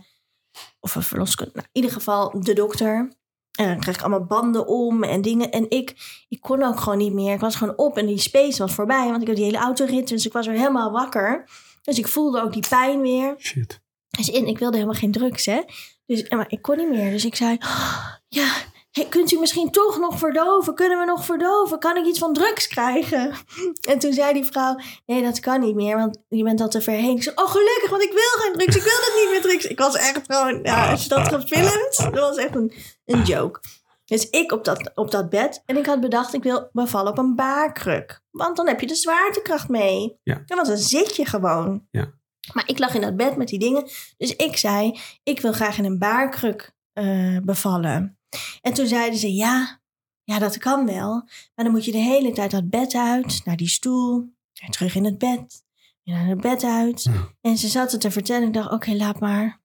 of een verloskundige, nou, in ieder geval de dokter. En dan kreeg ik allemaal banden om en dingen. En ik, ik kon ook gewoon niet meer. Ik was gewoon op en die space was voorbij. Want ik had die hele autorit, dus ik was weer helemaal wakker. Dus ik voelde ook die pijn weer. Shit. Dus in, ik wilde helemaal geen drugs, hè. Dus, maar ik kon niet meer. Dus ik zei, "Oh, ja, hey, kunt u misschien toch nog verdoven? Kunnen we nog verdoven? Kan ik iets van drugs krijgen? En toen zei die vrouw, nee, dat kan niet meer, want je bent al te ver heen. Ik zei, oh gelukkig, want ik wil geen drugs. Ik wil dat niet meer drugs. Ik was echt gewoon, ja, als je dat gefilmd, dat was echt een, een joke. Dus ik op dat, op dat bed en ik had bedacht, ik wil bevallen op een baarkruk. Want dan heb je de zwaartekracht mee. Ja. Want dan zit je gewoon. Ja. Maar ik lag in dat bed met die dingen. Dus ik zei, ik wil graag in een baarkruk eh, bevallen. En toen zeiden ze, ja, ja, dat kan wel. Maar dan moet je de hele tijd dat bed uit, naar die stoel, weer terug in het bed, weer naar het bed uit. En ze zat het te vertellen. Ik dacht, oké, laat maar.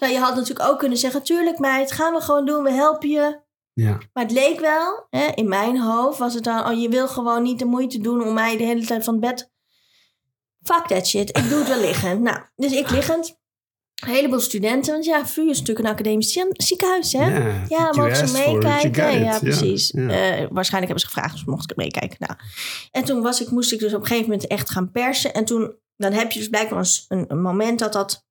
Nou, je had natuurlijk ook kunnen zeggen, tuurlijk meid, gaan we gewoon doen, we helpen je. Ja. Maar het leek wel, hè, in mijn hoofd was het dan, oh, je wil gewoon niet de moeite doen om mij de hele tijd van het bed. Fuck that shit, ik doe het wel liggend. Nou, dus ik liggend. Een heleboel studenten, want ja, VU is natuurlijk een academisch zie- ziekenhuis, hè? Ja, mogen ze meekijken? Ja, precies. Eh, waarschijnlijk hebben ze gevraagd, dus mocht ik meekijken. Nou. En toen was ik, moest ik dus op een gegeven moment echt gaan persen. En toen, dan heb je dus blijkbaar een, een moment dat dat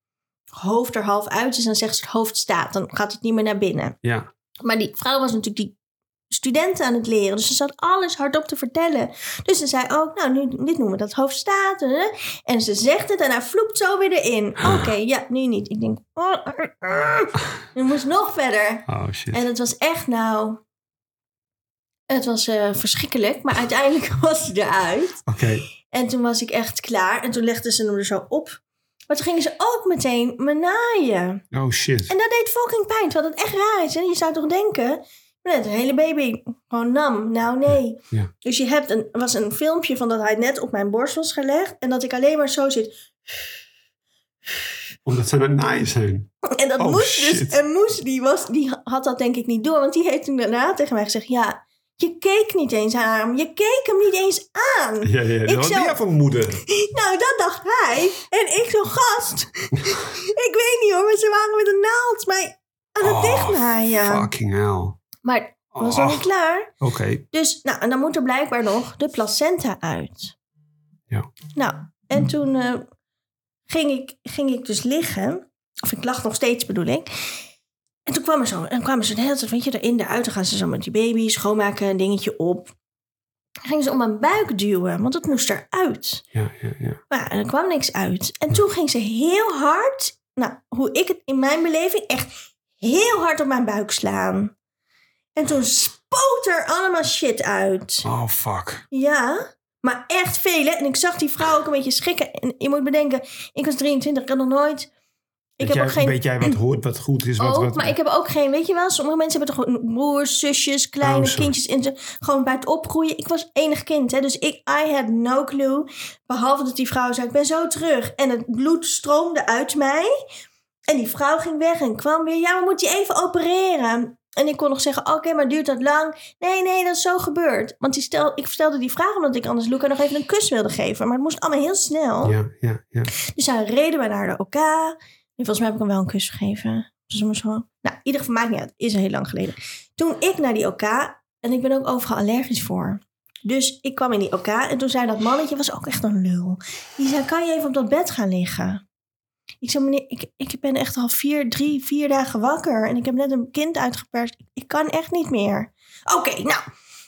hoofd er half uit is. En dan zegt ze het hoofd staat. Dan gaat het niet meer naar binnen. ja. Maar die vrouw was natuurlijk die studenten aan het leren. Dus ze zat alles hardop te vertellen. Dus ze zei ook, nou, nu, dit noemen we dat hoofdstaat. hè. En ze zegt het en hij vloept zo weer erin. Oké, ja, nu niet. Ik denk, oh, je moest nog verder. Oh shit. En het was echt, nou, het was eh, verschrikkelijk. Maar uiteindelijk was hij eruit. Oké. En toen was ik echt klaar. En toen legden ze hem er zo op. Maar toen gingen ze ook meteen me naaien. Oh shit. En dat deed fucking pijn. Terwijl het echt raar is. En je zou toch denken... Net een hele baby. Gewoon nam. Nou, nee. Ja. Dus je hebt een, was een filmpje van dat hij net op mijn borst was gelegd. En dat ik alleen maar zo zit. Omdat ze aan het naaien zijn. En dat Oh, moest dus. En moest, die, was, die had dat denk ik niet door. Want die heeft toen daarna tegen mij gezegd... Ja, je keek niet eens aan hem. Je keek hem niet eens aan. Ja, ja. Ik zou- voor moeder? Nou, dat dacht hij. En ik zo, gast. ik weet niet hoor, maar ze waren met een naald mij aan het Oh, dichtnaaien. Fucking hell. Maar was nog Oh, niet klaar. Oké. Dus, nou, en dan moet er blijkbaar nog de placenta uit. Ja. Nou, en toen eh, ging, ik, ging ik dus liggen. Of ik lag nog steeds, bedoel ik. En toen kwam er zo, en kwamen ze de hele tijd, weet je, erin, eruit. Dan gaan ze zo met die baby schoonmaken, een dingetje op. Dan gingen ze om mijn buik duwen, want het moest eruit. Ja, ja, ja. Maar ja, er kwam niks uit. En toen ging ze heel hard, nou, hoe ik het in mijn beleving, echt heel hard op mijn buik slaan. En toen spoot er allemaal shit uit. Oh, fuck. Ja, maar echt vele. En ik zag die vrouw ook een beetje schrikken. En je moet bedenken, ik was 23, ik had nog nooit... Ik weet, heb jij, ook geen... weet jij wat hoort, wat goed is? Wat, ook, wat, maar ik heb ook geen, weet je wel, sommige mensen hebben toch gewoon broers, zusjes, kleine Oh, kindjes in ze gewoon bij het opgroeien. Ik was enig kind, hè, dus ik, I had no clue. Behalve dat die vrouw zei, ik ben zo terug. En het bloed stroomde uit mij. En die vrouw ging weg en kwam weer, ja, we moeten je even opereren. En ik kon nog zeggen, oké, maar duurt dat lang? Nee, nee, dat is zo gebeurd. Want die stel, ik stelde die vraag omdat ik anders Luca nog even een kus wilde geven. Maar het moest allemaal heel snel. Ja, ja, ja. Dus zij reden wij naar de OK. En volgens mij heb ik hem wel een kus gegeven. Dus. Nou, in ieder geval maakt niet uit. Is heel lang geleden. Toen ik naar die OK. En ik ben ook overal allergisch voor. Dus ik kwam in die OK. En toen zei dat mannetje, was ook echt een lul. Die zei, kan je even op dat bed gaan liggen? Ik zei, meneer, ik, ik ben echt al vier, drie, vier dagen wakker. En ik heb net een kind uitgeperst. Ik, kan echt niet meer. Oké, nou.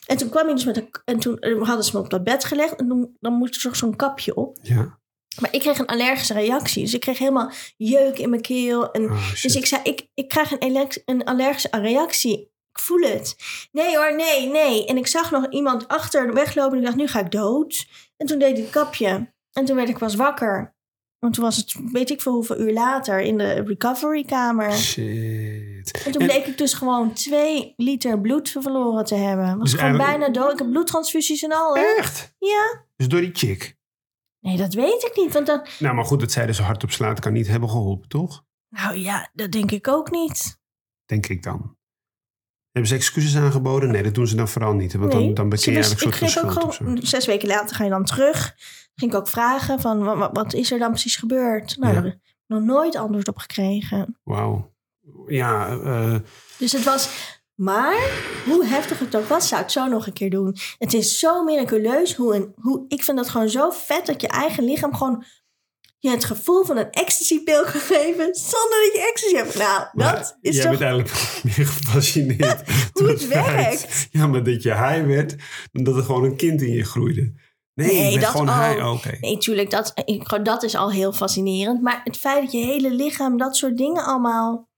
En toen kwam hij dus met een... En toen eh, hadden ze me op dat bed gelegd. En toen, dan moest er toch zo'n kapje op. ja. Maar ik kreeg een allergische reactie. Dus ik kreeg helemaal jeuk in mijn keel. En, Oh, dus ik zei, ik, ik krijg een, een allergische reactie. Ik voel het. Nee hoor, nee, nee. En ik zag nog iemand achter weglopen. En ik dacht, nu ga ik dood. En toen deed ik het kapje. En toen werd ik pas wakker. Want toen was het, weet ik veel hoeveel uur later, in de recovery kamer. Shit. En toen En- bleek ik dus gewoon twee liter bloed verloren te hebben. Was Dus gewoon eigenlijk- bijna dood. Ik heb bloedtransfusies en al. Hè? Echt? Ja. Dus door die chick. Nee, dat weet ik niet. Want dat, Nou, maar goed, dat zij zo hard op slaat kan niet hebben geholpen, toch? nou ja, dat denk ik ook niet. Denk ik dan. Hebben ze excuses aangeboden? Nee, dat doen ze dan vooral niet. Want dan, dan beken je eigenlijk een ik soort van ook zo. gewoon, zes weken later ga je dan terug. Ging ik ook vragen van, wat, wat- is er dan precies gebeurd? Nou, Ja. daar heb ik nog nooit antwoord op gekregen. Wauw. Ja, eh, Dus het was, maar hoe heftig het ook was, zou ik zo nog een keer doen. Het is zo miraculeus hoe, een, hoe ik vind dat gewoon zo vet dat je eigen lichaam gewoon je het gevoel van een ecstasy-pil kan geven zonder dat je ecstasy hebt. Nou, maar dat is jij toch... bent eigenlijk meer gefascineerd door het werkt. Ja, maar dat je high werd, dan dat er gewoon een kind in je groeide. Nee, Nee, dat gewoon ook. high. Oh. Nee, tuurlijk, dat, ik, dat is al heel fascinerend. Maar het feit dat je hele lichaam dat soort dingen allemaal...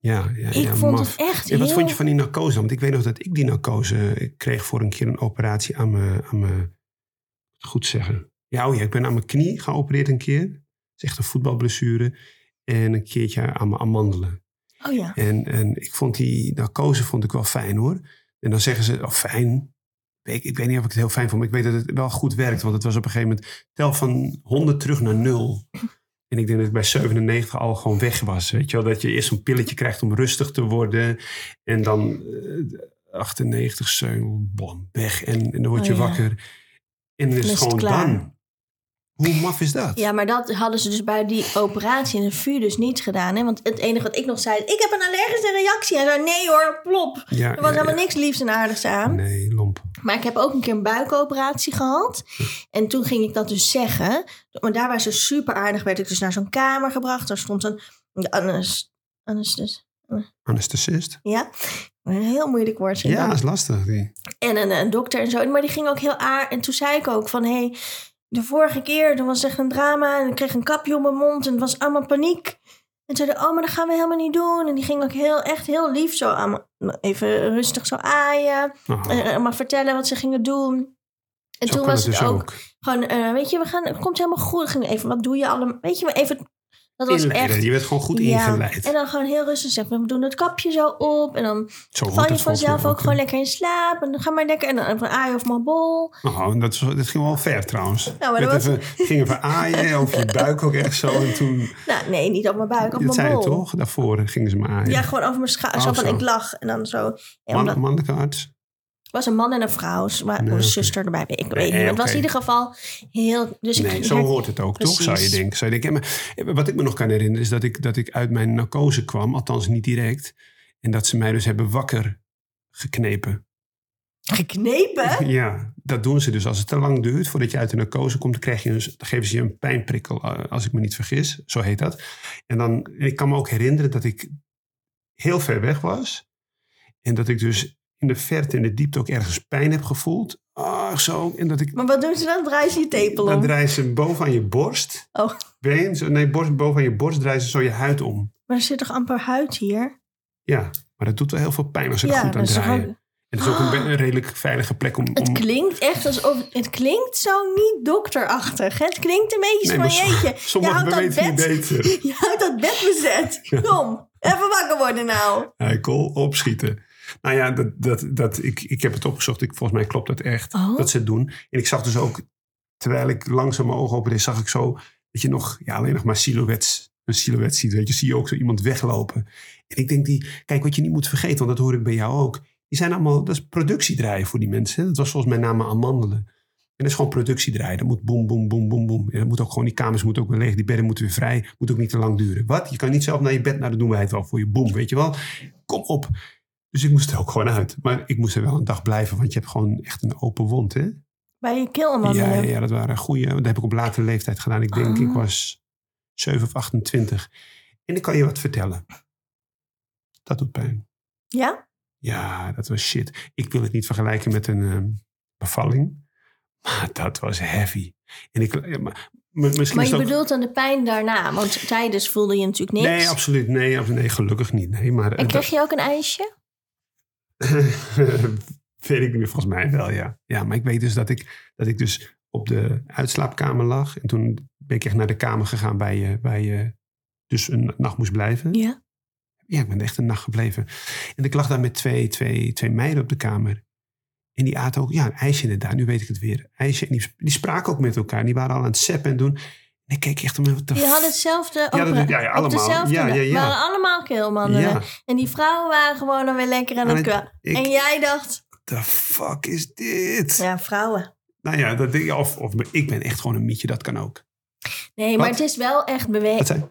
Ja, ja, Ik ja, vond maf. het echt En wat vond je van die narcose? Want ik weet nog dat ik die narcose ik kreeg voor een keer een operatie aan mijn, aan mijn goed zeggen. Ja, oh ja, ik ben aan mijn knie geopereerd een keer. Dat is echt een voetbalblessure. En een keertje aan mijn amandelen. Oh ja. En, en ik vond die narcose vond ik wel fijn hoor. En dan zeggen ze, oh fijn. Ik, ik weet niet of ik het heel fijn vond, maar ik weet dat het wel goed werkt. Want het was op een gegeven moment, tel van 100 terug naar 0. En ik denk dat ik bij 97 al gewoon weg was. Weet je wel, dat je eerst een pilletje krijgt om rustig te worden. En dan eh, 98, 7, bom, weg. En, en dan word je Oh ja. wakker. En dan is het het gewoon dan. Hoe maf is dat? Ja, maar dat hadden ze dus bij die operatie in de vuur dus niet gedaan. Hè? Want het enige wat ik nog zei, ik heb een allergische reactie. En zei, nee hoor, plop. ja, Er was ja, helemaal niks liefs en aardigs aan. Nee, lomp. Maar ik heb ook een keer een buikoperatie gehad. En toen ging ik dat dus zeggen. Maar daar was ze super aardig. Werd ik dus naar zo'n kamer gebracht. Daar stond een... de anes- anesthesi- Anesthesist. Ja. Een heel moeilijk woord. Ja, dat. is lastig. Die. En een, een dokter en zo. Maar die ging ook heel aar. En toen zei ik ook van... Hey, de vorige keer, toen was echt een drama. En ik kreeg een kapje op mijn mond. En het was allemaal paniek. En zeiden, oh, maar dat gaan we helemaal niet doen. En die ging ook heel, echt heel lief zo aan even rustig zo aaien. En allemaal vertellen wat ze gingen doen. En zo toen was het dus ook, gewoon, eh, weet je, we gaan, het komt helemaal goed. Ging even, wat doe je allemaal? Weet je, maar even, dat was Inleiden. echt. Je werd gewoon goed ja, ingeleid. En dan gewoon heel rustig zeggen, we doen het kapje zo op. En dan Zo val je vanzelf mij ook gewoon lekker in slaap. En dan ga maar lekker, en dan even aaien of mijn bol. Oh, en dat, dat ging wel ver trouwens. Nou, maar dat was- even, ging even aaien over je buik ook echt zo. En toen, Nou, nee, niet op mijn buik, op dat mijn zei je bol. toch? Daarvoor gingen ze me aaien. Ja, gewoon over mijn schouder. Oh, zo van, ik lach. En dan zo. Ja, Man, omdat- mannelijke arts. Het was een man en een vrouw. Ze waren Nee, een oké. zuster erbij. Ik weet niet. Het was in ieder geval heel... Dus Nee, ik, zo hoort het ook, toch? Zou je denken. Zou je denken. Ja, Maar, wat ik me nog kan herinneren is dat ik, dat ik uit mijn narcose kwam. Althans niet direct. En dat ze mij dus hebben wakker geknepen. Geknepen? Ja, dat doen ze dus. Als het te lang duurt voordat je uit de narcose komt, dan, krijg je een, dan geven ze je een pijnprikkel, eh, als ik me niet vergis. Zo heet dat. En dan, en ik kan me ook herinneren dat ik heel ver weg was. En dat ik dus in de verte, in de diepte ook ergens pijn heb gevoeld. Ah, zo. En dat ik, Maar wat doen ze dan? Draaien ze je tepel dan om? draaien ze boven aan je borst. Oh, Been, zo, nee, borst, boven aan je borst draaien ze zo je huid om. maar er zit toch amper huid hier? Ja, maar dat doet wel heel veel pijn als ik ja, goed aan draaien. En het is ook een, be- een redelijk veilige plek om... Het om klinkt echt alsof... Het klinkt zo niet dokterachtig. Het klinkt een beetje Nee, van jeetje. Je Sommigen houdt dat bed, beter. je houdt dat bed bezet. Kom, even wakker worden nou. Eikel, opschieten. Nou ja, dat, dat, dat, ik, ik heb het opgezocht. Ik, volgens mij klopt dat echt. Oh. Dat ze het doen. En ik zag dus ook, terwijl ik langzaam mijn ogen opende, zag ik zo dat je nog, ja, alleen nog maar silhouettes, een silhouet ziet. Weet je, zie je ook zo iemand weglopen. En ik denk die, kijk, wat je niet moet vergeten, want dat hoor ik bij jou ook. Die zijn allemaal, dat is productiedraaien voor die mensen. Dat was volgens mij namen Amandelen. En dat is gewoon productiedraaien. Dat moet boem, boem, boem, boem, boem. En dat moet ook gewoon, die kamers moeten ook weer leeg. Die bedden moeten weer vrij. Moet ook niet te lang duren. Wat? Je kan niet zelf naar je bed, nou dan doen wij het wel voor je. Boem, weet je wel. Kom op. Dus ik moest er ook gewoon uit. Maar ik moest er wel een dag blijven, want je hebt gewoon echt een open wond, hè? Bij je Ja, keelmandelen. ja, ja, dat waren goede. Dat heb ik op latere leeftijd gedaan. Ik denk, ik was 7 of 28. En ik kan je wat vertellen. Dat doet pijn. Ja? Ja, dat was shit. Ik wil het niet vergelijken met een ehm, bevalling. Maar dat was heavy. En ik, ja, maar, misschien Maar je ook- bedoelt dan de pijn daarna. Want tijdens voelde je natuurlijk niks. Nee, absoluut. Nee, absoluut. nee, gelukkig niet. Nee, maar, En kreeg je ook een ijsje? weet ik nu volgens mij wel, ja. Ja, maar ik weet dus dat ik, dat ik dus op de uitslaapkamer lag. En toen ben ik echt naar de kamer gegaan waar je, waar je dus een nacht moest blijven. Ja. Ja, ik ben echt een nacht gebleven. En ik lag daar met twee, twee, twee meiden op de kamer. En die aten ook, ja, een ijsje inderdaad. Nu weet ik het weer. Ijsje. En die, die spraken ook met elkaar. Die waren al aan het seppen en doen. Ik keek echt om de Die hadden hetzelfde Ja, dat- opera- ja, ja, op allemaal. dezelfde Ja, ja, ja. waren allemaal keelmandelen. Ja, En die vrouwen waren gewoon dan weer lekker aan het het- kwa- ik- En jij dacht, the fuck is dit? ja, vrouwen. Nou ja, dat, of, of ik ben echt gewoon een mietje, dat kan ook. Nee, maar het is wel echt beweging. zijn?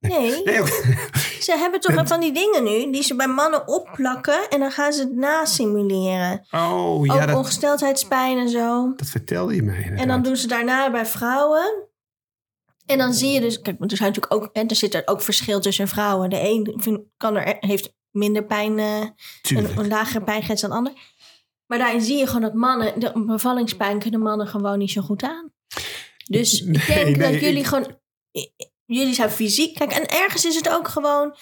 Nee, Nee, ook. ze hebben toch van die dingen nu die ze bij mannen opplakken en dan gaan ze het nasimuleren. Oh, ja, Ook dat, ongesteldheidspijn en zo. dat vertelde je mij inderdaad. En dan doen ze daarna bij vrouwen. En dan zie je dus, kijk, want er zijn natuurlijk ook, en er zit er ook verschil tussen vrouwen. De een vind- kan er, heeft minder pijn, Tuurlijk. een, een lagere pijngrens dan de ander. Maar daarin zie je gewoon dat mannen, de bevallingspijn kunnen mannen gewoon niet zo goed aan. Dus ik denk nee, dat jullie ik- gewoon, jullie zijn fysiek, kijk, en ergens is het ook gewoon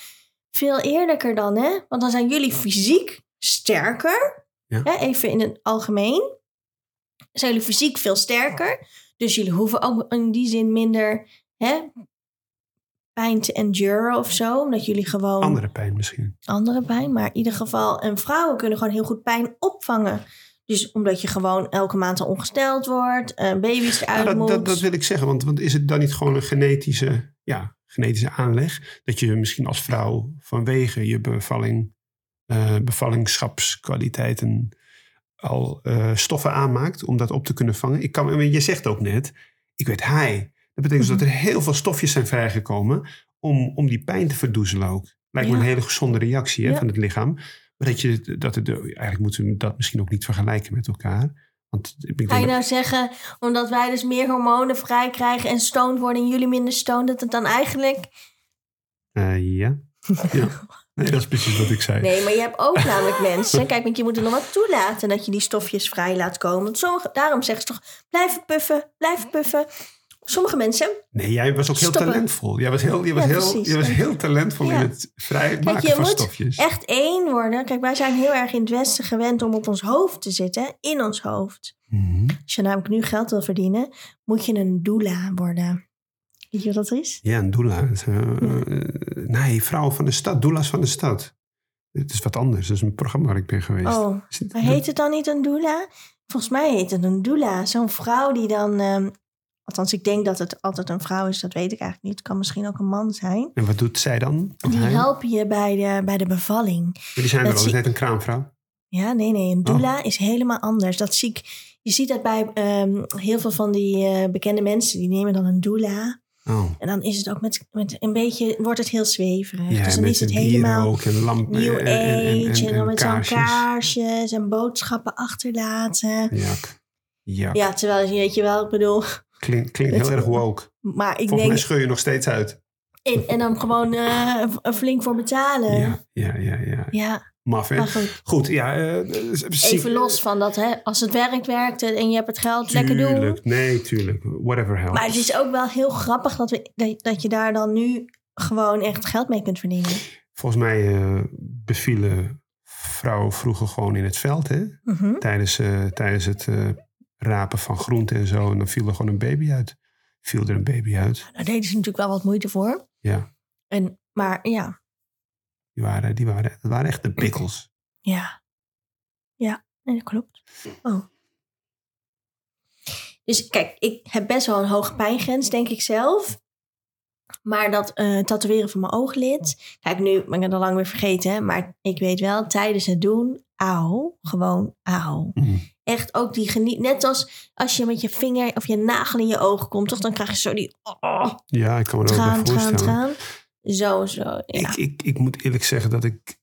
veel eerlijker dan, hè? Want dan zijn jullie fysiek sterker, Ja. hè? even in het algemeen. Zijn jullie fysiek veel sterker, dus jullie hoeven ook in die zin minder, hè? Pijn te enduren of zo, omdat jullie gewoon Andere pijn misschien. andere pijn. Maar in ieder geval, en vrouwen kunnen gewoon heel goed pijn opvangen. Dus omdat je gewoon elke maand al ongesteld wordt, eh, baby's eruit dat, moet. dat, dat wil ik zeggen, want, want is het dan niet gewoon een genetische, ja, genetische aanleg? Dat je misschien als vrouw vanwege je bevalling, eh, bevallingschapskwaliteiten al eh, stoffen aanmaakt om dat op te kunnen vangen. Ik kan, je zegt ook net, ik werd high. Dat betekent dus dat er heel veel stofjes zijn vrijgekomen om, om die pijn te verdoezelen ook. Lijkt me een hele gezonde reactie hè, Ja. van het lichaam. Maar dat je, dat het, eigenlijk moeten we dat misschien ook niet vergelijken met elkaar. Want ik Ga je dat- nou zeggen, omdat wij dus meer hormonen vrij krijgen en stoned worden en jullie minder stoned, dat het dan eigenlijk... Eh, ja. ja. Nee, dat is precies wat ik zei. Nee, maar je hebt ook namelijk mensen. Kijk, want je moet er nog wat toelaten dat je die stofjes vrij laat komen. Want sommige, daarom zeggen ze toch: blijven puffen, blijven puffen. Sommige mensen. Nee, jij was ook heel Stoppen. talentvol. Jij was heel, jij was Ja, heel, jij was heel talentvol Ja. in het vrij Kijk, maken je van moet stofjes. echt één worden. Kijk, wij zijn heel erg in het Westen gewend om op ons hoofd te zitten. In ons hoofd. Mhm. Als je namelijk nu geld wil verdienen, moet je een doula worden. Weet je wat dat is? Ja, een doula. Eh, eh, nee, vrouwen van de stad. Doula's van de stad. Het is wat anders. Dat is een programma waar ik ben geweest. Oh, maar heet het dan niet een doula? Volgens mij heet het een doula. Zo'n vrouw die dan... ehm, althans, ik denk dat het altijd een vrouw is. Dat weet ik eigenlijk niet. Het kan misschien ook een man zijn. En wat doet zij dan? Of Die hij? helpen je bij de, bij de bevalling. Maar Die zijn er al. zie- heet een kraamvrouw. Ja, nee, nee. Een doula is helemaal anders. Dat zie ik... Je ziet dat bij ehm, heel veel van die eh, bekende mensen. Die nemen dan een doula. Oh. En dan is het ook met, met een beetje... Wordt het heel zweverig. Ja, dus dan is het helemaal... ook en lamp New en, en, en, en, en, dan met zo'n kaarsjes. en boodschappen achterlaten. Jak. Jak. Ja, terwijl, weet je wel, ik bedoel... Klinkt, heel erg woke. Maar ik Volgens mij denk... scheur je nog steeds uit. En, en dan gewoon er flink voor betalen. Ja, ja, ja. ja. Ja, Maf, hè? goed. Goed, ja. eh, zie- Even los van dat, hè. Als het werkt, werkt het en je hebt het geld, lekker doen. Tuurlijk, nee, tuurlijk. Whatever helps. Maar het is ook wel heel grappig dat, we, dat, dat je daar dan nu gewoon echt geld mee kunt verdienen. Volgens mij eh, bevielen vrouwen vroeger gewoon in het veld, hè? Mhm. Tijdens, eh, tijdens het rapen van groenten en zo. En dan viel er gewoon een baby uit. Viel er een baby uit. Daar deden ze natuurlijk wel wat moeite voor. Ja, En, maar ja, die waren, die waren, dat waren echt de pikkels. ja. Ja, nee, dat klopt. Oh. Dus kijk, ik heb best wel een hoge pijngrens, denk ik zelf. Maar dat eh, tatoeëren van mijn ooglid. Kijk, nu ben ik het al lang weer vergeten. hè, Maar ik weet wel, tijdens het doen, auw. Gewoon auw. Mm. Echt ook die geniet. Net als als je met je vinger of je nagel in je oog komt, toch? Dan krijg je zo die oh, Ja, ik kan me dat ook wel traan, voorstellen. traan. Zo, zo. Ja. Ik, ik, ik moet eerlijk zeggen dat ik het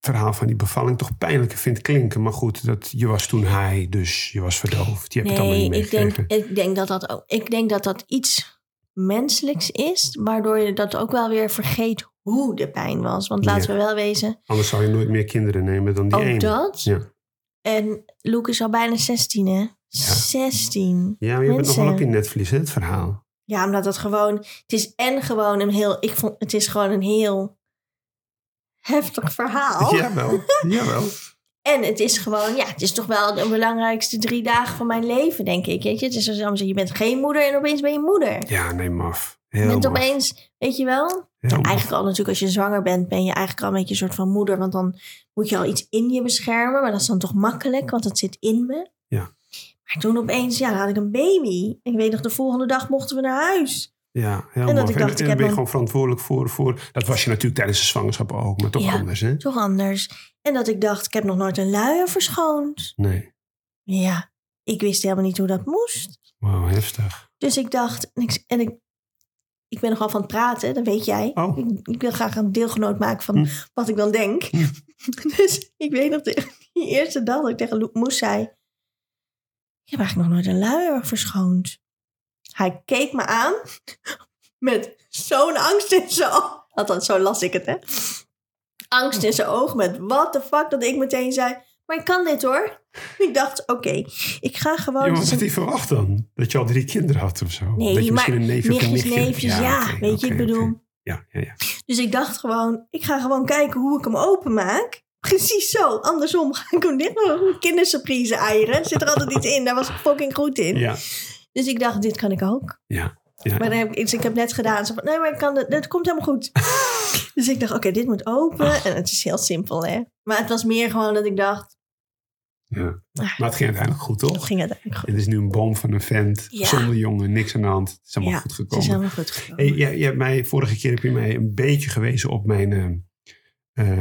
verhaal van die bevalling toch pijnlijker vind klinken. Maar goed, dat, je was toen hij, dus je was verdoofd. Je hebt het allemaal nee, niet ik denk, ik, denk dat dat ook, ik denk dat dat iets menselijks is, waardoor je dat ook wel weer vergeet hoe de pijn was. Want laten Ja. we wel wezen, Anders zou je nooit meer kinderen nemen dan die ook ene. dat. Ja. En Luke is al bijna 16, hè? 16. ja, maar je bent nog wel op je netvlies, hè, het verhaal. Ja, omdat het gewoon, het is en gewoon een heel, ik vond, het is gewoon een heel heftig verhaal. Jawel, jawel. En het is gewoon, ja, het is toch wel de belangrijkste drie dagen van mijn leven, denk ik. Weet je, het is zo, je bent geen moeder en opeens ben je moeder. Ja, nee, maf. Heel bent maf. opeens, weet je wel? Maf. Eigenlijk al natuurlijk als je zwanger bent, ben je eigenlijk al een beetje een soort van moeder. Want dan moet je al iets in je beschermen. Maar dat is dan toch makkelijk, want het zit in me. Ja. Maar toen opeens, ja, had ik een baby. Ik weet nog, de volgende dag mochten we naar huis. Ja, heel En dat ik dacht, en, ik heb ben je gewoon verantwoordelijk voor, voor... Dat was je natuurlijk tijdens de zwangerschap ook, maar toch Ja. anders, hè? Toch anders. En dat ik dacht, ik heb nog nooit een luier verschoond. Nee. Ja, ik wist helemaal niet hoe dat moest. Wauw, heftig. Dus ik dacht, en ik, en ik, ik ben nogal van het praten, dat weet jij. Oh. Ik, ik wil graag een deelgenoot maken van Hm. wat ik dan denk. Hm. dus ik weet nog, de, die eerste dag dat ik tegen Loek Moes zei... Ik heb eigenlijk nog nooit een luier verschoond. Hij keek me aan met zo'n angst in zijn oog. Althans, zo las ik het, hè. Angst in zijn oog met what the fuck, dat ik meteen zei... Maar ik kan dit hoor. Ik dacht, oké, ik ga gewoon... Je had dus het een- niet verwacht dan? Dat je al drie kinderen had of zo? Nee, dat je misschien maar een een nichtjes, nichtje... neefjes, ja. weet je, oké, ik bedoel... Ja, ja, ja. Dus ik dacht gewoon, ik ga gewoon kijken hoe ik hem openmaak. Precies zo. Andersom ga ik hem dit nog kindersurprise eieren. Er zit er altijd iets in. Daar was ik fucking goed in. Ja, Dus ik dacht, dit kan ik ook. ja. ja. Maar dan heb ik, dus ik heb net gedaan. Zo van, nee, maar ik kan het. Het komt helemaal goed. dus ik dacht, oké, dit moet open. En het is heel simpel, hè. Maar het was meer gewoon dat ik dacht, ja. Ah. Maar het ging uiteindelijk goed, het toch? ging uiteindelijk goed. Het is nu een boom van een vent, Ja. zonder jongen, niks aan de hand. Het is allemaal Ja, goed Het is gekomen. helemaal goed gekomen. Hey, jij hebt mij, vorige keer heb je mij een beetje gewezen op mijn eh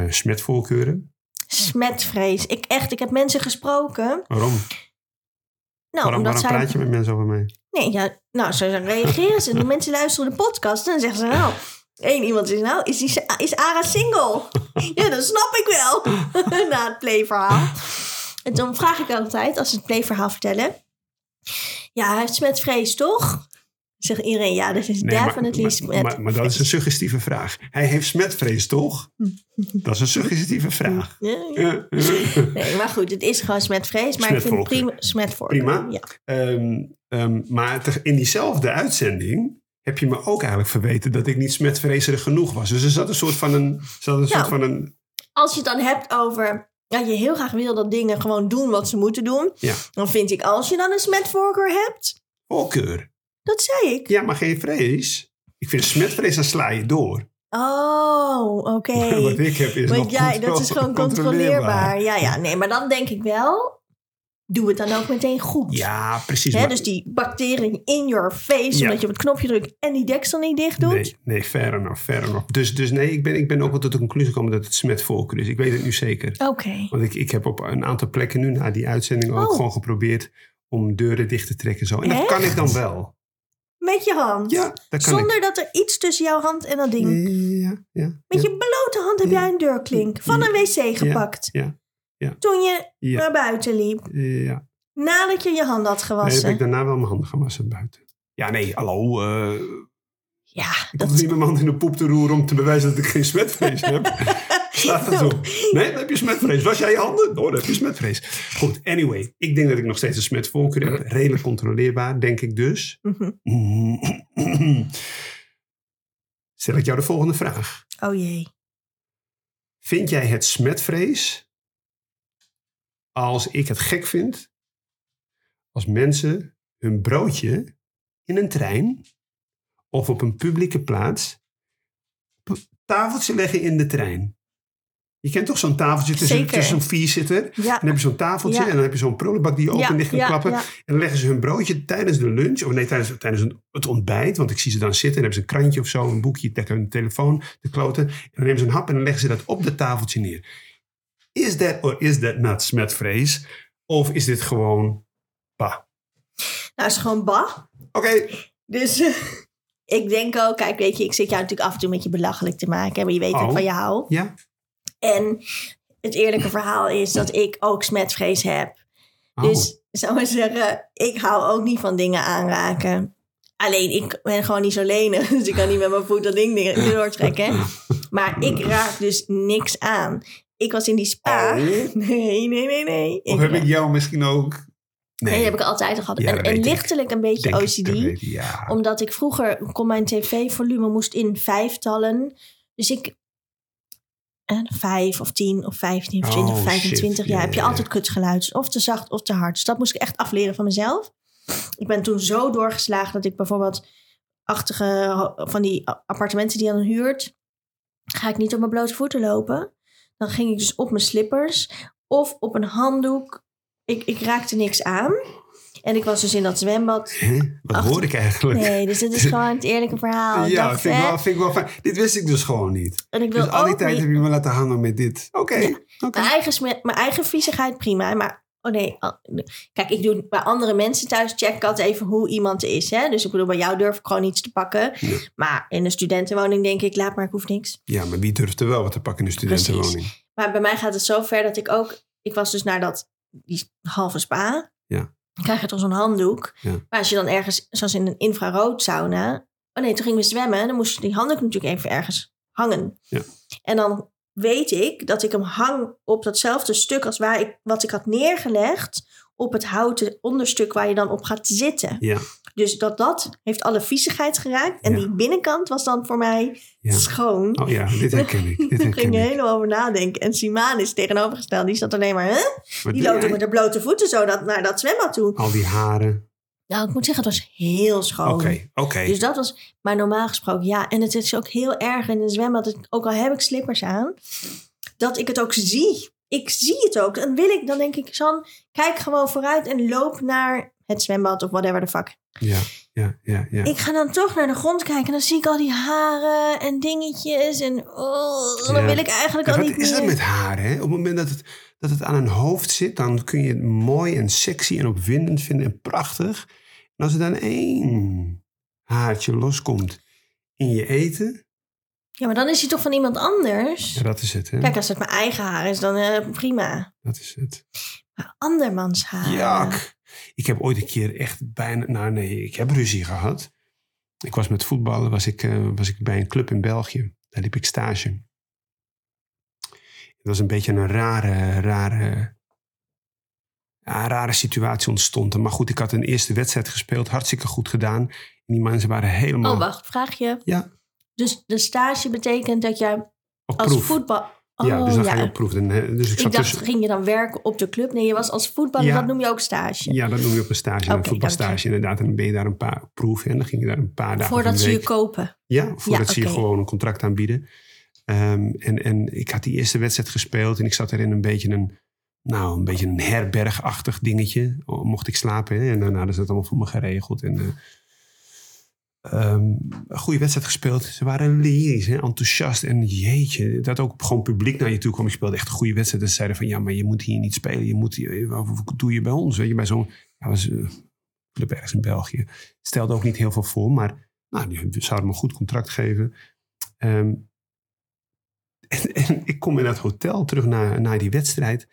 eh, smetvoorkeuren. Smetvrees. Ik echt, ik heb mensen gesproken. Waarom? Nou, waarom omdat waarom zij... praat je met mensen over mij? Nee, ja, nou, zo reageren ze. De mensen luisteren de podcast en dan zeggen ze nou... Eén iemand is nou, is, die, is Ara single? ja, dat snap ik wel. Na het playverhaal. En dan vraag ik altijd, als ze het playverhaal vertellen... Ja, hij heeft smetvrees, toch? Zegt iedereen, ja, dat is Nee, definitely maar, smet. maar, maar dat is een suggestieve vraag. Hij heeft smetvrees, toch? Dat is een suggestieve vraag. Ja, ja. Nee, maar goed, het is gewoon smetvrees. Maar ik vind het prima. Prima. Ja. Ehm, ehm, maar in diezelfde uitzending heb je me ook eigenlijk verweten dat ik niet smetvrezerig genoeg was. Dus er zat een soort van een. Zat een soort Nou. van een Als je het dan hebt over dat je heel graag wil dat dingen gewoon doen wat ze moeten doen. Ja. Dan vind ik, als je dan een smetvoorkeur hebt, voorkeur. Dat zei ik. Ja, maar geen vrees. Ik vind smetvrees, dan sla je door. Oh, oké. Wat ik heb is Want nog jij, dat is gewoon controleerbaar. Ja, ja, nee, maar dan denk ik wel, doe het dan ook meteen goed. Ja, precies. Hè, maar- dus die bacteriën in your face, Ja. omdat je op het knopje drukt en die deksel niet dicht doet. Nee, nee, fair enough, fair enough. Dus, dus nee, ik ben, ik ben ook wel tot de conclusie gekomen dat het smetvoorkeur is. Ik weet het nu zeker. Oké. Want ik, ik heb op een aantal plekken nu na die uitzending ook Oh. gewoon geprobeerd om deuren dicht te trekken. Zo. En dat kan ik dan wel. Met je hand. Ja, dat kan Zonder dat er iets tussen jouw hand en dat ding. Ja, ja. Met je blote hand heb jij een deurklink van een wc gepakt. Ja, ja. Toen je naar buiten liep. ja. Nadat je je hand had Nee, gewassen. heb ik daarna wel mijn handen gewassen buiten. Ja, nee, hallo. eh Ja, ik dat hoef niet mijn hand in de poep te roeren om te bewijzen dat ik geen smetvrees heb. Slaat dat op. Nee, dan heb je smetvrees. Was jij je handen? Oh, dan heb je smetvrees. Goed, anyway. Ik denk dat ik nog steeds een smetvoorkeur heb. Redelijk controleerbaar, denk ik dus. Mhm. Stel ik jou de volgende vraag. Oh jee. Vind jij het smetvrees als ik het gek vind als mensen hun broodje in een trein of op een publieke plaats op een tafeltje leggen in de trein? Je kent toch zo'n tafeltje tussen, tussen zo'n vierzitter? Ja. Dan heb je zo'n tafeltje Ja. en dan heb je zo'n prullenbak die je open en dicht kan klappen. En dan leggen ze hun broodje tijdens de lunch, of nee, tijdens, tijdens het ontbijt. Want ik zie ze dan zitten en hebben ze een krantje of zo, een boekje tegen hun telefoon te kloten. En dan nemen ze een hap en dan leggen ze dat op dat tafeltje neer. Is that or is that not smetvrees? Of is dit gewoon, bah. Nou, is gewoon bah. Oké, Dus ik denk ook, kijk, weet je, ik zit jou natuurlijk af en toe met je belachelijk te maken. Maar je weet dat Oh. ik van je hou. ja. En het eerlijke verhaal is dat ik ook smetvrees heb. Oh. Dus zou maar zeggen, ik hou ook niet van dingen aanraken. Alleen, ik ben gewoon niet zo lenig. Dus ik kan niet met mijn voet dat ding doortrekken. Maar ik raak dus niks aan. Ik was in die spa. Oh. Nee, nee, nee, nee. Of Ik- heb ik jou misschien ook... Nee, dat heb ik altijd al gehad. Ja, en ik. lichtelijk een beetje Denk ik OCD. Ja. Omdat ik vroeger kon mijn tv-volume moest in vijftallen. Dus ik vijf of tien of vijftien of twintig Oh, of shit. 25 Ja, jaar heb je ja, altijd kutgeluid. Of te zacht of te hard. Dus dat moest ik echt afleren van mezelf. Ik ben toen zo doorgeslagen dat ik bijvoorbeeld achtige ho- van die appartementen die je dan huurt, ga ik niet op mijn blote voeten lopen. Dan ging ik dus op mijn slippers of op een handdoek. Ik, ik raakte niks aan. En ik was dus in dat zwembad. Hè? Wat Achter- hoor ik eigenlijk? Nee, dus dit is gewoon het eerlijke verhaal. Ja, dacht, vind ik, wel, vind ik wel fijn. Dit wist ik dus gewoon niet. En ik wil Dus al die tijd niet- heb je me laten hangen met dit. Oké, Ja. Mijn eigen, mijn eigen viezigheid prima. Maar, oh nee. Kijk, ik doe bij andere mensen thuis check ik altijd even hoe iemand is. Hè? Dus ik bedoel, bij jou durf ik gewoon iets te pakken. Ja. Maar in een studentenwoning denk ik, laat maar, ik hoef niks. Ja, maar wie durft er wel wat te pakken in een studentenwoning? Maar bij mij gaat het zo ver dat ik ook... Ik was dus naar dat, die halve spa. Ja. Dan krijg je toch zo'n handdoek. Ja. Maar als je dan ergens, zoals in een infrarood sauna... Oh nee, toen gingen we zwemmen. Dan moest die handdoek natuurlijk even ergens hangen. Ja. En dan weet ik dat ik hem hang op datzelfde stuk als waar ik, wat ik had neergelegd op het houten onderstuk waar je dan op gaat zitten. Ja, Dus dat dat heeft alle viezigheid geraakt. En Ja. die binnenkant was dan voor mij ja. schoon. Oh ja, dit herken ik. Dit Daar ging je ik. helemaal over nadenken. En Simaan is tegenovergesteld. Die zat alleen maar, hè? Wat Die loopt jij? met haar blote voeten zo dat, naar dat zwembad toe. Al die haren. Nou, ik moet zeggen, het was heel schoon. Oké, oké. Dus dat was, maar normaal gesproken, ja. En het is ook heel erg in een zwembad, ook al heb ik slippers aan, dat ik het ook zie. Ik zie het ook. Dan wil ik, dan denk ik, San, kijk gewoon vooruit en loop naar het zwembad of whatever the fuck. Ja, ja, ja, ja. Ik ga dan toch naar de grond kijken en dan zie ik al die haren en dingetjes en oh, dan Ja. wil ik eigenlijk Ja, al wat niet is dat meer. met haren? Hè? Op het moment dat het, dat het aan een hoofd zit, dan kun je het mooi en sexy en opwindend vinden en prachtig. En als er dan één haartje loskomt in je eten, Ja, maar dan is hij toch van iemand anders? ja, dat is het, hè? Kijk, als het mijn eigen haar is, dan eh, prima. Dat is het. Maar andermans haar. Jak. Ik heb ooit een keer echt bijna, nou nee, ik heb ruzie gehad ik was met voetballen, was ik, eh, was ik bij een club in België. Daar liep ik stage. Het was een beetje een rare, rare, ja, rare situatie ontstond. Maar goed, ik had een eerste wedstrijd gespeeld, hartstikke goed gedaan. En die mensen waren helemaal Oh, wacht, vraag je. Ja. Dus de stage betekent dat jij op als proef. voetbal... Oh, ja, dus dan ga je op proef. En, eh, dus ik Ik dacht, tussen... ging je dan werken op de club? Nee, je was als voetballer, Ja. dat noem je ook stage. Ja, dat noem je op een stage, een voetbalstage inderdaad. En dan ben je daar een paar proeven en dan ging je daar een paar dagen Voordat ze je kopen. Ja, voordat Ja, ze je gewoon een contract aanbieden. Ehm, en, en ik had die eerste wedstrijd gespeeld en ik zat er in een beetje een, nou, een beetje een herbergachtig dingetje. Mocht ik slapen hè? en hadden ze het allemaal voor me geregeld. En, eh, ehm, een goede wedstrijd gespeeld. Ze waren lyrisch, enthousiast. En jeetje, dat ook gewoon publiek naar je toe kwam. Je speelde echt een goede wedstrijd. En ze zeiden van, ja, maar je moet hier niet spelen. Je moet wat doe je bij ons? Weet je, bij zo'n, ja, was, eh, club in België. Stelde ook niet heel veel voor, maar nou, die zouden me een goed contract geven. Ehm, en, ik kom in dat hotel terug naar die wedstrijd.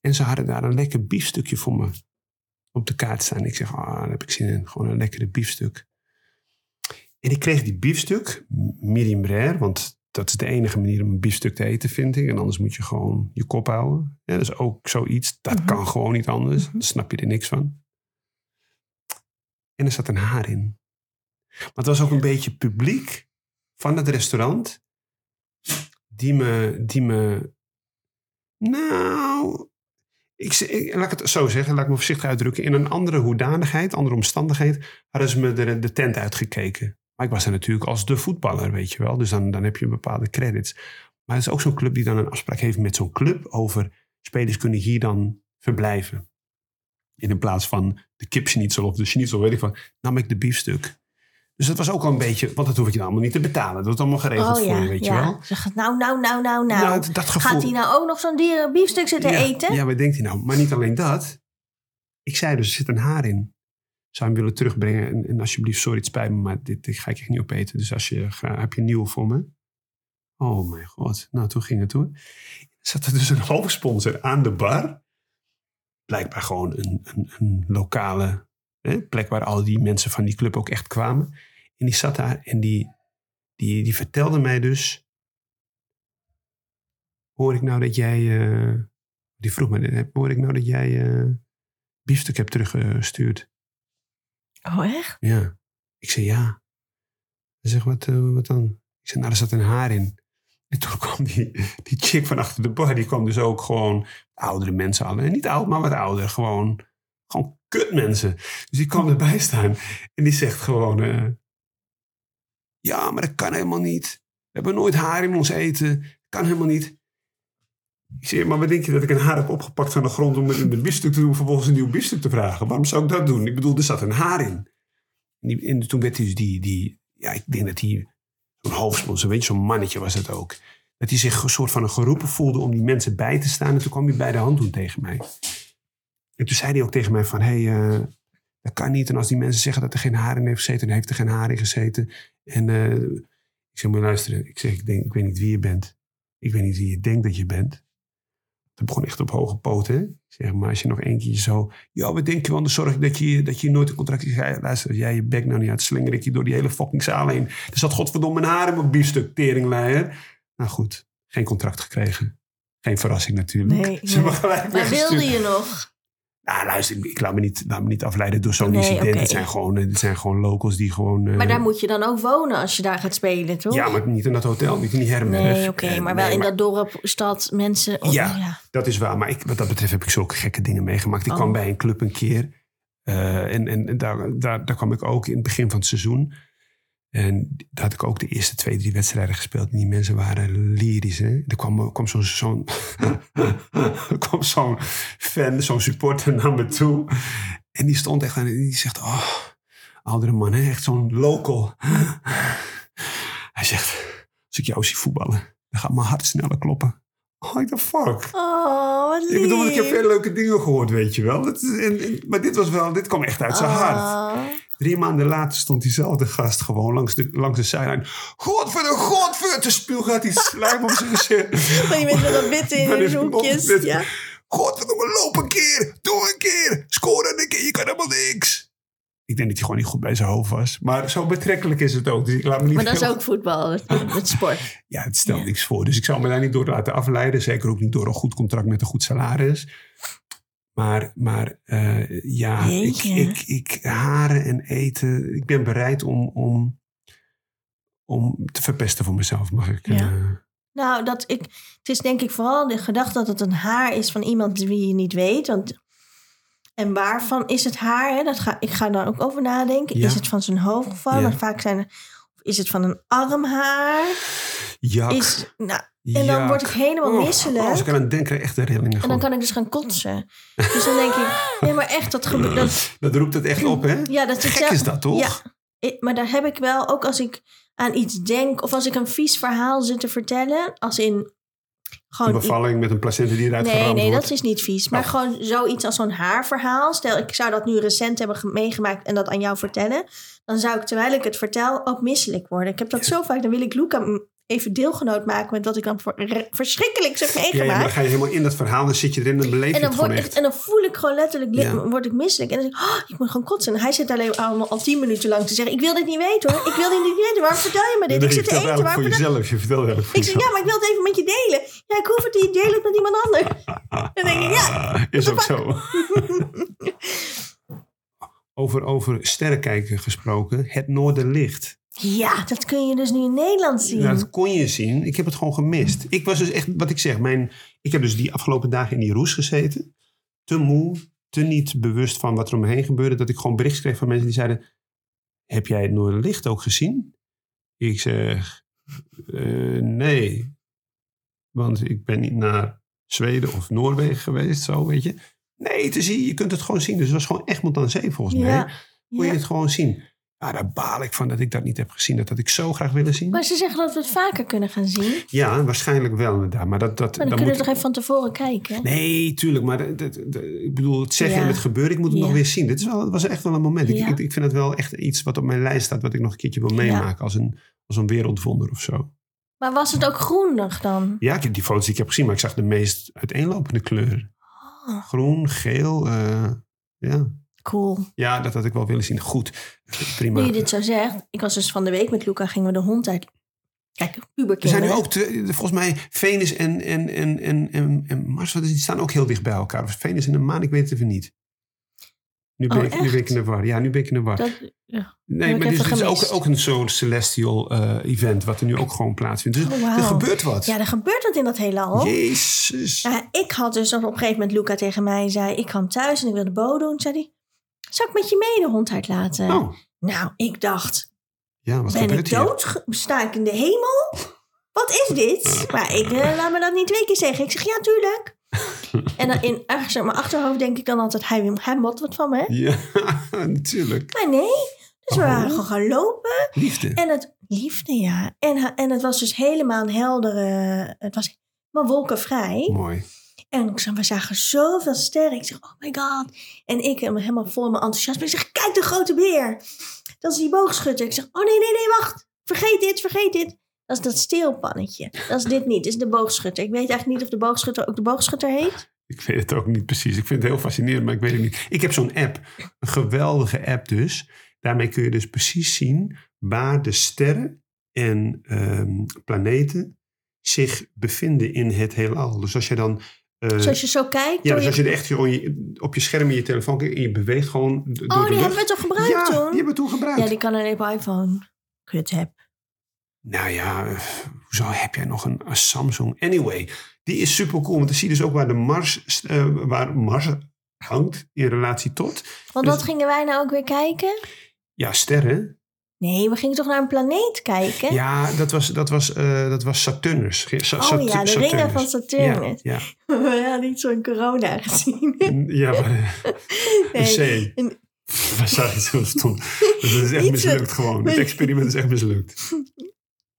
En ze hadden daar een lekker biefstukje voor me op de kaart staan. Ik zeg, ah, daar heb ik zin in. Gewoon een lekkere biefstuk. En ik kreeg die biefstuk, medium rare, want dat is de enige manier om een biefstuk te eten, vind ik. En anders moet je gewoon je kop houden. Ja, dat is ook zoiets, dat Mhm. kan gewoon niet anders. Mhm. Dan snap je er niks van. En er zat een haar in. Maar het was ook een beetje publiek van het restaurant. Die me, die me, nou, ik, ik- laat ik het zo zeggen, laat ik me voorzichtig uitdrukken. In een andere hoedanigheid, andere omstandigheid, hadden ze me de, de tent uitgekeken. Maar ik was er natuurlijk als de voetballer, weet je wel. Dus dan, dan heb je bepaalde credits. Maar het is ook zo'n club die dan een afspraak heeft met zo'n club over spelers kunnen hier dan verblijven. In plaats van de kipschnitzel of de schnitzel, weet ik van, nam ik de biefstuk. Dus dat was ook al een beetje, want dat hoef je dan allemaal niet te betalen. Dat wordt allemaal geregeld Oh voor je, weet je wel. Ze gaat, nou, nou, nou, nou, nou. Nou, het- dat gevoel, Gaat hij nou ook nog zo'n dierenbiefstuk zitten ja, eten? Ja, wat denkt hij nou? Maar niet alleen dat. Ik zei dus, er zit een haar in. Zou hem willen terugbrengen. En, en alsjeblieft, sorry, het spijt me, maar dit, dit ga ik echt niet opeten. Dus als je, heb je een nieuwe voor me? Oh mijn god. Nou, toen ging het hoor. Zat er dus een hoofdsponsor aan de bar. Blijkbaar gewoon een, een, een lokale hè, plek waar al die mensen van die club ook echt kwamen. En die zat daar en die, die, die vertelde mij dus... Hoor ik nou dat jij... eh, die vroeg me, hoor ik nou dat jij eh biefstuk hebt teruggestuurd? Oh, echt? Ja. Ik zei ja. Hij zegt, wat, eh, wat dan? Ik zei, nou, er zat een haar in. En toen kwam die, die chick van achter de bar, die kwam dus ook gewoon oudere mensen alle. En niet oud, maar wat ouder. Gewoon, gewoon kut mensen. Dus die kwam erbij staan. En die zegt gewoon, eh, ja, maar dat kan helemaal niet. We hebben nooit haar in ons eten. Kan helemaal niet. Ik zeg, maar wat denk je dat ik een haar heb opgepakt van de grond om het in de biefstuk te doen, vervolgens een nieuw biefstuk te vragen? Waarom zou ik dat doen? Ik bedoel, er zat een haar in. En, toen werd dus die, die, ja, ik denk dat hij, zo'n hoofdsponsor, weet je, zo'n mannetje was het ook. Dat hij zich een soort van een geroepen voelde om die mensen bij te staan. En toen kwam hij bij de hand doen tegen mij. En toen zei hij ook tegen mij van, hé, hey, eh, dat kan niet. En als die mensen zeggen dat er geen haar in heeft gezeten, dan heeft er geen haar in gezeten. En eh, ik zeg, maar luisteren. Ik zeg, ik, denk, ik weet niet wie je bent. Ik weet niet wie je denkt dat je bent. Het begon echt op hoge poten. Zeg maar, als je nog één keer zo... Ja, wat denk je wel? Dan zorg ik dat je, dat je nooit een contract... Zeg, luister, als jij je bek nou niet uit, slinger ik je door die hele fucking zaal heen. Er zat godverdomme een haar in mijn biefstuk, teringleier. Nou goed, geen contract gekregen. Geen verrassing natuurlijk. Nee, Ze hebben nee. gelijk Maar wilde je nog? Nou, luister, ik, laat, me niet, laat me niet afleiden door zo'n Nee, incident. Het, zijn gewoon, het zijn gewoon locals die gewoon... eh, Maar daar moet je dan ook wonen als je daar gaat spelen, toch? Ja, maar niet in dat hotel, niet in die herberg. Nee, oké, Eh, maar wel nee, in maar- dat dorp, stad, mensen. oh, Ja. Dat is waar, maar ik, wat dat betreft heb ik zulke gekke dingen meegemaakt. Ik Oh. kwam bij een club een keer. eh, en en, en daar, daar, daar kwam ik ook in het begin van het seizoen. En daar had ik ook de eerste twee, drie wedstrijden gespeeld. En die mensen waren lyrisch. Hè? Er kwam, kwam zo'n zo'n kwam zo'n fan, zo'n supporter naar me toe. En die stond echt aan en die zegt... Oh, oudere man, hè? echt zo'n local. Hij zegt, als ik jou zie voetballen, dan gaat mijn hart sneller kloppen. Oh, what the fuck? Oh, wat lief. Ik bedoel, ik heb veel leuke dingen gehoord, weet je wel. Dat is, en, en- maar dit was wel, dit kwam echt uit zijn hart. Drie maanden later stond diezelfde gast gewoon langs de, langs de zijlijn. Godver, godver, te spuug gaat hij slijm op zijn gezicht. Maar je bent met dat wit in de hoekjes. Ja. Godverdomme, loop een keer, doe een keer, score een keer, je kan helemaal niks. Ik denk dat hij gewoon niet goed bij zijn hoofd was. Maar zo betrekkelijk is het ook. Dus ik laat me niet Maar dat is ook voetbal, het, het sport. Ja, het stelt Ja. niks voor. Dus ik zou me daar niet door laten afleiden. Zeker ook niet door een goed contract met een goed salaris. Maar, maar eh, ja, ik, ik, ik, haren en eten. Ik ben bereid om, om, om te verpesten voor mezelf, mag ik. Ja. eh, Nou, dat ik, het is denk ik vooral de gedachte dat het een haar is van iemand wie je niet weet. Want, en waarvan is het haar? Hè? Dat ga, ik ga daar ook over nadenken. Ja. Is het van zijn hoofd gevallen? Ja. Vaak zijn er, is het van een armhaar? Is, nou, en dan word ik helemaal Oh, misselijk. Als ik aan het denken, echt de rillingen. En dan gewoon. kan ik dus gaan kotsen. Dus dan denk ik, nee, maar echt, dat gebeurt. Dat, Dat roept het echt op, hè? ja, dat Gek is dat, toch? Ja, ik- maar daar heb ik wel, ook als ik aan iets denk, of als ik een vies verhaal zit te vertellen, als in Een gewoon. bevalling met een placenta die eruit Nee, geramd nee, wordt. dat is niet vies. Maar Oh. gewoon zoiets als zo'n haarverhaal. Stel, ik zou dat nu recent hebben ge- meegemaakt en dat aan jou vertellen. Dan zou ik, terwijl ik het vertel, ook misselijk worden. Ik heb dat zo vaak. Dan wil ik Luca even deelgenoot maken met wat ik dan voor verschrikkelijks heb Ja, ja, maar meegemaakt. dan ga je helemaal in dat verhaal, dan zit je erin dan beleef je En dan, het gewoon word echt. ik, en dan voel ik gewoon letterlijk, li- Ja. word ik misselijk. En dan zeg ik, oh, ik moet gewoon kotsen. En hij zit alleen al, al tien minuten lang te zeggen, ik wil dit niet weten hoor. Ik wil dit niet weten. Waarom vertel je me dit? Nee, ik zit te eten. Waarom voor jezelf. Je vertelt eigenlijk voor Ik zeg, ja, maar ik wil het even met je delen. Ja, ik hoef het niet. Deel het met iemand anders. Dan denk ik, ja. Is ook zo. over, over sterrenkijken gesproken. Het Noorderlicht. Ja, dat kun je dus nu in Nederland zien. Ja, dat kon je zien. Ik heb het gewoon gemist. Ik was dus echt, wat ik zeg, mijn, ik heb dus die afgelopen dagen in die roes gezeten. Te moe, te niet bewust van wat er om me heen gebeurde. Dat ik gewoon berichten kreeg van mensen die zeiden... Heb jij het Noorderlicht ook gezien? Ik zeg, eh, nee. Want ik ben niet naar Zweden of Noorwegen geweest, zo weet je. Nee, te zien, je kunt het gewoon zien. Dus het was gewoon Egmond aan Zee volgens mij. Ja, Kon je ja. het gewoon zien. Ja, daar baal ik van dat ik dat niet heb gezien. Dat had ik zo graag willen zien. Maar ze zeggen dat we het vaker kunnen gaan zien. Ja, waarschijnlijk wel inderdaad. Maar dat, dat, Maar dan, dan kunnen moet... we toch even van tevoren kijken. Nee, tuurlijk. Maar dat, dat- dat- ik bedoel, het zeggen Ja. en het gebeuren, ik moet het Ja. nog weer zien. Dit is wel, was echt wel een moment. Ik, Ja. ik, ik vind het wel echt iets wat op mijn lijst staat... wat ik nog een keertje wil meemaken als, een, als een wereldwonder of zo. Maar was het ook groenig dan? Ja, ik heb die foto's die ik heb gezien... maar ik zag de meest uiteenlopende kleuren. Oh, Groen, geel, eh, ja. Cool. Ja, dat had ik wel willen zien. Goed, prima. Nu je dit zo zegt. Ik was dus van de week met Luca, gingen we de hond uit. Kijk, Er zijn puberkinderen. nu ook, te- volgens mij, Venus en, en, en, en, en, en Mars, die staan ook heel dicht bij elkaar. Of Venus en de maan, ik weet het even niet. Nu ben, Oh, ik, nu ben ik in de war. Ja, nu ben ik in de war. Dat, ja. nee, maar dit, is ook, gemist. ook een soort celestial eh, event, wat er nu ook gewoon plaatsvindt. Dus Oh, er gebeurt wat. ja, er gebeurt wat in dat heelal. Jezus. Ik had dus op een gegeven moment Luca tegen mij zei: Ik kwam thuis en ik wilde bo doen. Zei hij: Zal ik met je mee de hond uitlaten? Oh, Nou, ik dacht: ja, wat Ben ik dood? Sta ik in de hemel? Wat is dit? Maar ik eh, laat me dat niet twee keer zeggen. Ik zeg: Ja, tuurlijk. en dan in ergens in mijn achterhoofd denk ik dan altijd: Hij, hij mot wat van me. Ja, natuurlijk. Maar nee. Dus we Oh. waren gewoon gaan lopen. Liefde. En het liefde, ja. En, en het was dus helemaal een heldere. Het was helemaal wolkenvrij. Mooi. En we zagen zoveel sterren. Ik zeg, oh my god. En ik helemaal vol mijn enthousiasme. Ik zeg, kijk de grote beer. Dat is die boogschutter. Ik zeg, oh nee, nee, nee, wacht. Vergeet dit, vergeet dit. Dat is dat steelpannetje. Dat is dit niet. Dat is de boogschutter. Ik weet eigenlijk niet of de boogschutter ook de boogschutter heet. Ik weet het ook niet precies. Ik vind het heel fascinerend, maar ik weet het niet. Ik heb zo'n app. Een geweldige app dus. Daarmee kun je dus precies zien waar de sterren en ehm, planeten zich bevinden in het heelal. Dus als je dan... eh, Dus je zo kijkt. ja, dus je- als je er echt gewoon je- op je scherm in je telefoon kijkt en je beweegt gewoon d- door Oh, de die lucht. hebben we toch gebruikt ja, toen? die hebben we toen gebruikt. Ja, die kan alleen op iPhone. Kut heb. Nou ja, eh, hoezo heb jij nog een, een Samsung? Anyway, die is super cool. Want dan zie je dus ook waar de Mars, eh, waar Mars hangt in relatie tot. Want Dus- wat gingen wij nou ook weer kijken? Ja, sterren. Nee, we gingen toch naar een planeet kijken? Ja, dat was, dat was, eh, dat was Saturnus. Sa- oh Sat- ja, de Saturnus. ringen van Saturnus. Ja, We hadden niet zo'n corona gezien. ja. ja maar, Nee. C. En- Waar zag je zo stom? Dat is echt mislukt gewoon. Het experiment is echt mislukt.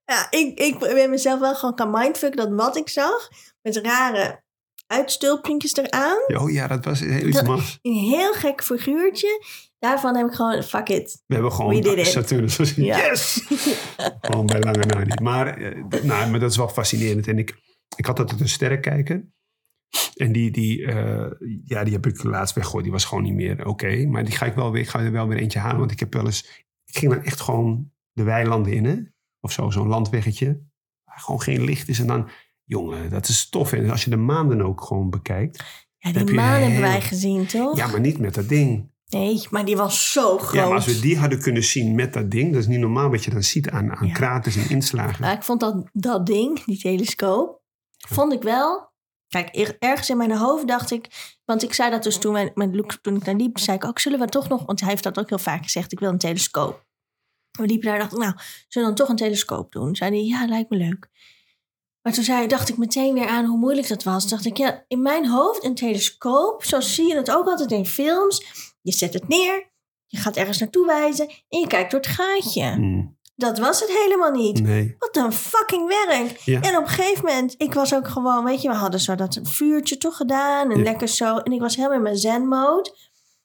Ja, ik, ik ben mezelf wel gewoon gaan mindfucken dat wat ik zag, met rare uitstulpuntjes eraan, Oh ja, dat was heel iets Dat- een heel gek figuurtje. Daarvan heb ik gewoon, fuck it. We hebben We gewoon. Saturnus gezien. Ja. Yes! gewoon bij lange na niet. Maar, eh, nou, maar dat is wel fascinerend. En ik, ik had altijd een sterren kijken. En die, die, eh, ja, die heb ik laatst weggegooid. Die was gewoon niet meer oké. Maar die ga ik wel weer, ik ga er wel weer eentje halen. Want ik heb wel eens... Ik ging dan echt gewoon de weilanden in, hè? Of zo, zo'n landweggetje. Waar gewoon geen licht is. En dan, jongen, dat is tof. En als je de maan dan ook gewoon bekijkt. Ja, Heb die je maan hebben wij gezien, toch? Ja, maar niet met dat ding. Nee, maar die was zo groot. Ja, maar als we die hadden kunnen zien met dat ding. Dat is niet normaal wat je dan ziet aan, aan Ja. kraters en inslagen. Maar ik vond dat, dat ding, die telescoop, vond ik wel... Kijk, er- ergens in mijn hoofd dacht ik... Want ik zei dat dus toen, met Luc, toen ik daar liep, zei ik ook, zullen we toch nog... Want hij heeft dat ook heel vaak gezegd, ik wil een telescoop. We liepen daar en dacht ik, nou, zullen we dan toch een telescoop doen? Zei hij, ja, lijkt me leuk. Maar toen zei, dacht ik meteen weer aan hoe moeilijk dat was. Dacht ik, ja, in mijn hoofd een telescoop, zo zie je het ook altijd in films. Je zet het neer, je gaat ergens naartoe wijzen en je kijkt door het gaatje. Hmm, Dat was het helemaal niet. nee. Wat een fucking werk. Ja. En op een gegeven moment, ik was ook gewoon, weet je, we hadden zo dat vuurtje toch gedaan. En Ja. lekker zo. En ik was helemaal in mijn zen-mode.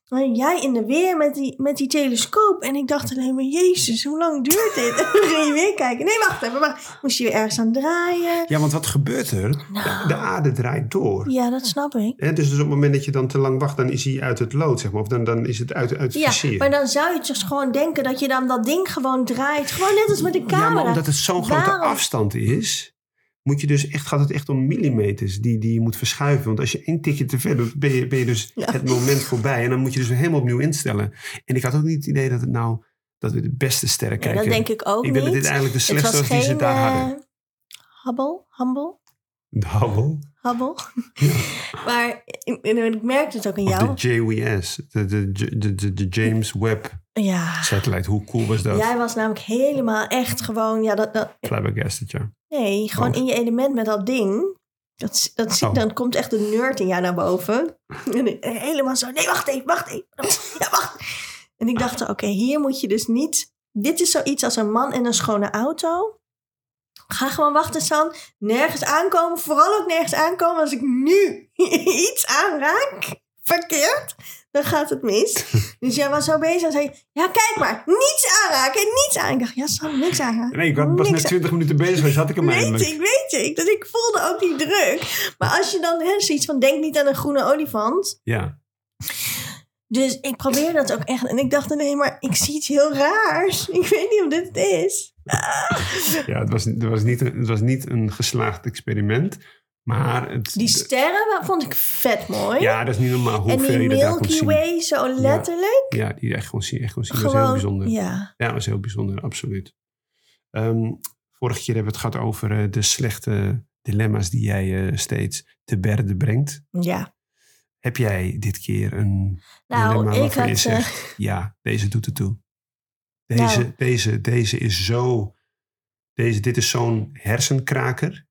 En jij in de weer met die, met die telescoop. En ik dacht alleen maar, jezus, hoe lang duurt dit? En dan ging je weer kijken. Nee, wacht even. Maar moest je weer ergens aan draaien? Ja, want wat gebeurt er? Nou. De aarde draait door. Ja, dat snap ik. Hè, dus, dus op het moment dat je dan te lang wacht, dan is hij uit het lood, zeg maar. Of dan, dan is het uit, uit het Ja, vizier. maar dan zou je dus gewoon denken dat je dan dat ding gewoon draait. Gewoon net als met de camera. Ja, maar omdat het zo'n grote afstand is, moet je dus echt, gaat het echt om millimeters die, die je moet verschuiven. Want als je één tikje te ver doet, ben je, ben je dus Ja. het moment voorbij. En dan moet je dus helemaal opnieuw instellen. En ik had ook niet het idee dat het nou, dat we de beste sterren kijken. dat denk ik ook ik denk dat dit eigenlijk de slechtste was die ze daar eh, hadden. Hubble, Humble, De Hubble. Hubble. maar ik, ik merkte het ook Of jou. de JWS. De, de, de, de, de James Webb Ja. satellite. Hoe cool was dat? Jij was namelijk helemaal echt gewoon, ja, dat, dat, Flabbergasted, ja. nee, gewoon Oh. in je element met dat ding. Dat, dat zie, Oh. Dan komt echt de nerd in jou naar boven. En helemaal zo, nee, wacht even, wacht even. Ja, wacht. En ik dacht, oké, hier moet je dus niet... Dit is zoiets als een man in een schone auto. Ga gewoon wachten, San. Nergens aankomen. Vooral ook nergens aankomen. Als ik nu iets aanraak, verkeerd, dan gaat het mis. Dus jij was zo bezig en zei, ja, kijk maar. Niets aanraken, niets aan. Ik dacht, ja, San, niks aanraken. Nee, ik was was net 20 minuten bezig, dus had ik hem Weet ik, weet ik. Dus ik voelde ook die druk. Maar als je dan hè, zoiets van, denk niet aan een groene olifant. Ja. Dus ik probeerde dat ook echt. En ik dacht, nee, maar ik zie iets heel raars. Ik weet niet of dit het is. Ja, het was, het, was niet, het was niet een geslaagd experiment. Maar het, Die sterren vond ik vet mooi. ja, dat is niet normaal hoe en ver die je dat daar kon Milky zien. Way, zo letterlijk. Ja, die echt gewoon zien. Echt gewoon zien. Dat was heel bijzonder. Ja. ja. dat was heel bijzonder, absoluut. Ehm, vorige keer hebben we het gehad over eh, de slechte dilemma's die jij eh, steeds te berde brengt. Ja. Heb jij dit keer een Nou, dilemma ik waarvan je had... eh, zegt, ja, deze doet het toe. Deze, Nou. deze, deze is zo, deze, dit is zo'n hersenkraker.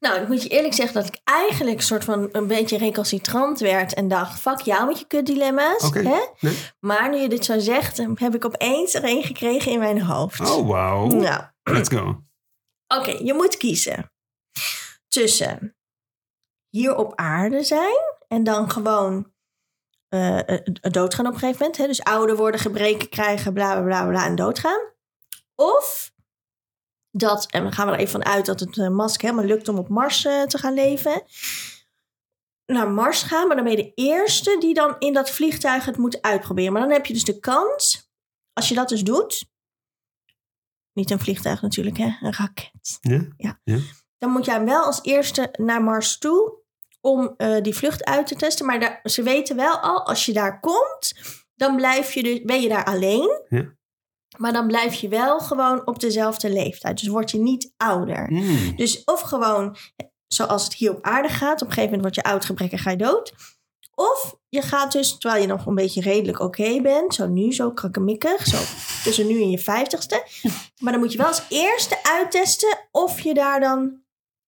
Nou, ik moet je eerlijk zeggen dat ik eigenlijk een soort van een beetje recalcitrant werd en dacht, fuck jou met je kutdilemma's. Oké. Hè? Nee? Maar nu je dit zo zegt, heb ik opeens er een gekregen in mijn hoofd. Oh, wauw. Nou, Let's go. oké, je moet kiezen tussen hier op aarde zijn en dan gewoon eh, eh, doodgaan op een gegeven moment. Hè? Dus ouder worden, gebreken krijgen, bla bla bla bla en doodgaan. Of dat, en dan gaan we er even van uit dat het uh, Musk helemaal lukt om op Mars eh, te gaan leven. Naar Mars gaan, maar dan ben je de eerste die dan in dat vliegtuig het moet uitproberen. Maar dan heb je dus de kans, als je dat dus doet. Niet een vliegtuig natuurlijk, hè? Een raket. Ja? Dan moet jij wel als eerste naar Mars toe om eh, die vlucht uit te testen. Maar daar, ze weten wel al, als je daar komt, dan blijf je dus, ben je daar alleen. Ja. Maar dan blijf je wel gewoon op dezelfde leeftijd. Dus word je niet ouder. Mm. Dus of gewoon, zoals het hier op aarde gaat, op een gegeven moment word je oud, gebrek ga je dood. Of je gaat dus, terwijl je nog een beetje redelijk oké bent, zo nu, zo krakkemikkig, zo tussen nu en je vijftigste. Maar dan moet je wel als eerste uittesten of je daar dan,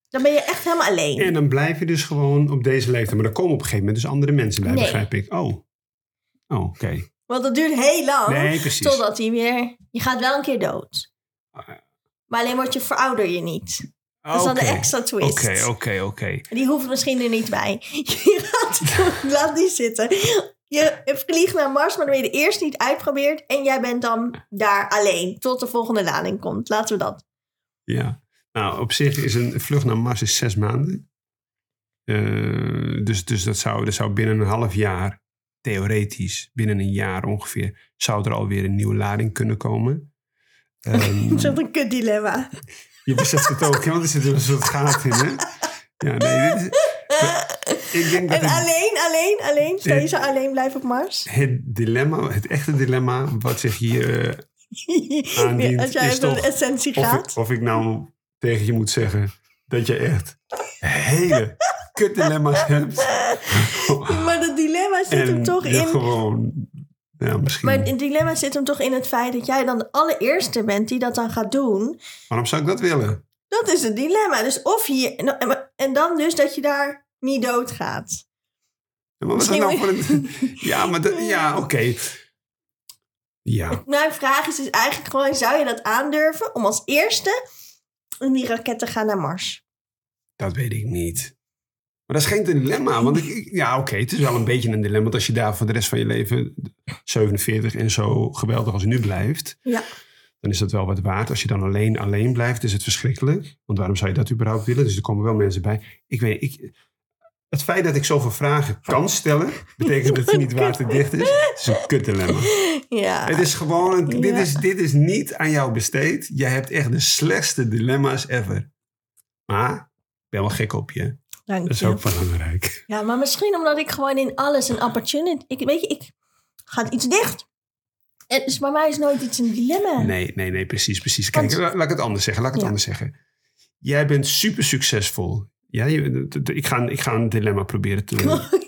dan ben je echt helemaal alleen. En dan blijf je dus gewoon op deze leeftijd. Maar dan komen op een gegeven moment dus andere mensen bij, Nee. begrijp ik. Oh, oh oké. Want dat duurt heel lang, Nee, precies. totdat hij weer, je gaat wel een keer dood. Ah. Maar alleen word je verouder je niet. Dat is dan de extra twist. Oké, oké, oké. Die hoeft misschien er niet bij. Je gaat, laat die zitten. Je vliegt naar Mars, maar dan ben je de eerste die het uitprobeert. En jij bent dan daar alleen tot de volgende lading komt. Laten we dat. Ja. Nou, op zich is een vlucht naar Mars is zes maanden. Eh, dus dus dat, zou, dat zou binnen een half jaar, theoretisch, binnen een jaar ongeveer, zou er alweer een nieuwe lading kunnen komen. Ehm, Dat is een kut dilemma. je beseft het ook, want er zit een soort gaten in, hè? Ja, nee, dit is- ik denk dat En het, alleen, alleen, alleen. Stel je zou alleen blijven op Mars. het dilemma, het echte dilemma, wat zich hier eh, Aandient Als jij is de essentie Of gaat. ik, of ik nou tegen je moet zeggen dat je echt hele kutdilemma's hebt. Maar dat dilemma zit hem toch in... gewoon, ja, misschien. Maar het dilemma zit hem toch in het feit dat jij dan de allereerste bent die dat dan gaat doen. Waarom zou ik dat willen? Dat is het dilemma. Dus of je... nou, En dan dus dat je daar niet doodgaat. Ja, maar wat is dat nou Misschien voor een... Ja, maar dat- ja, oké. Ja, Mijn vraag is dus eigenlijk gewoon... Zou je dat aandurven om als eerste in die raket te gaan naar Mars? dat weet ik niet. Maar dat is geen dilemma. Want ik, ja, oké, het is wel een beetje een dilemma. Want als je daar voor de rest van je leven 47 en zo geweldig als nu blijft... Ja. dan is dat wel wat waard. Als je dan alleen alleen blijft, is het verschrikkelijk. Want waarom zou je dat überhaupt willen? Dus er komen wel mensen bij. Ik weet, ik, het feit dat ik zoveel vragen kan stellen, betekent dat het niet waterdicht is. Het is een kutdilemma. Ja. Het is gewoon, een, dit, Ja. is, dit is niet aan jou besteed. Jij hebt echt de slechtste dilemma's ever. Maar ik ben wel gek op je. Dank Dat is je. ook belangrijk. Ja, maar misschien omdat ik gewoon in alles een opportunity... Ik, weet je, ik gaat iets dicht. En dus bij mij is nooit iets een dilemma. Nee, nee, nee, precies, precies. Kijk, Want- laat ik het anders zeggen. Laat ik het Ja. anders zeggen. Jij bent super succesvol. Ja, je, ik, ga, ik ga een dilemma proberen te...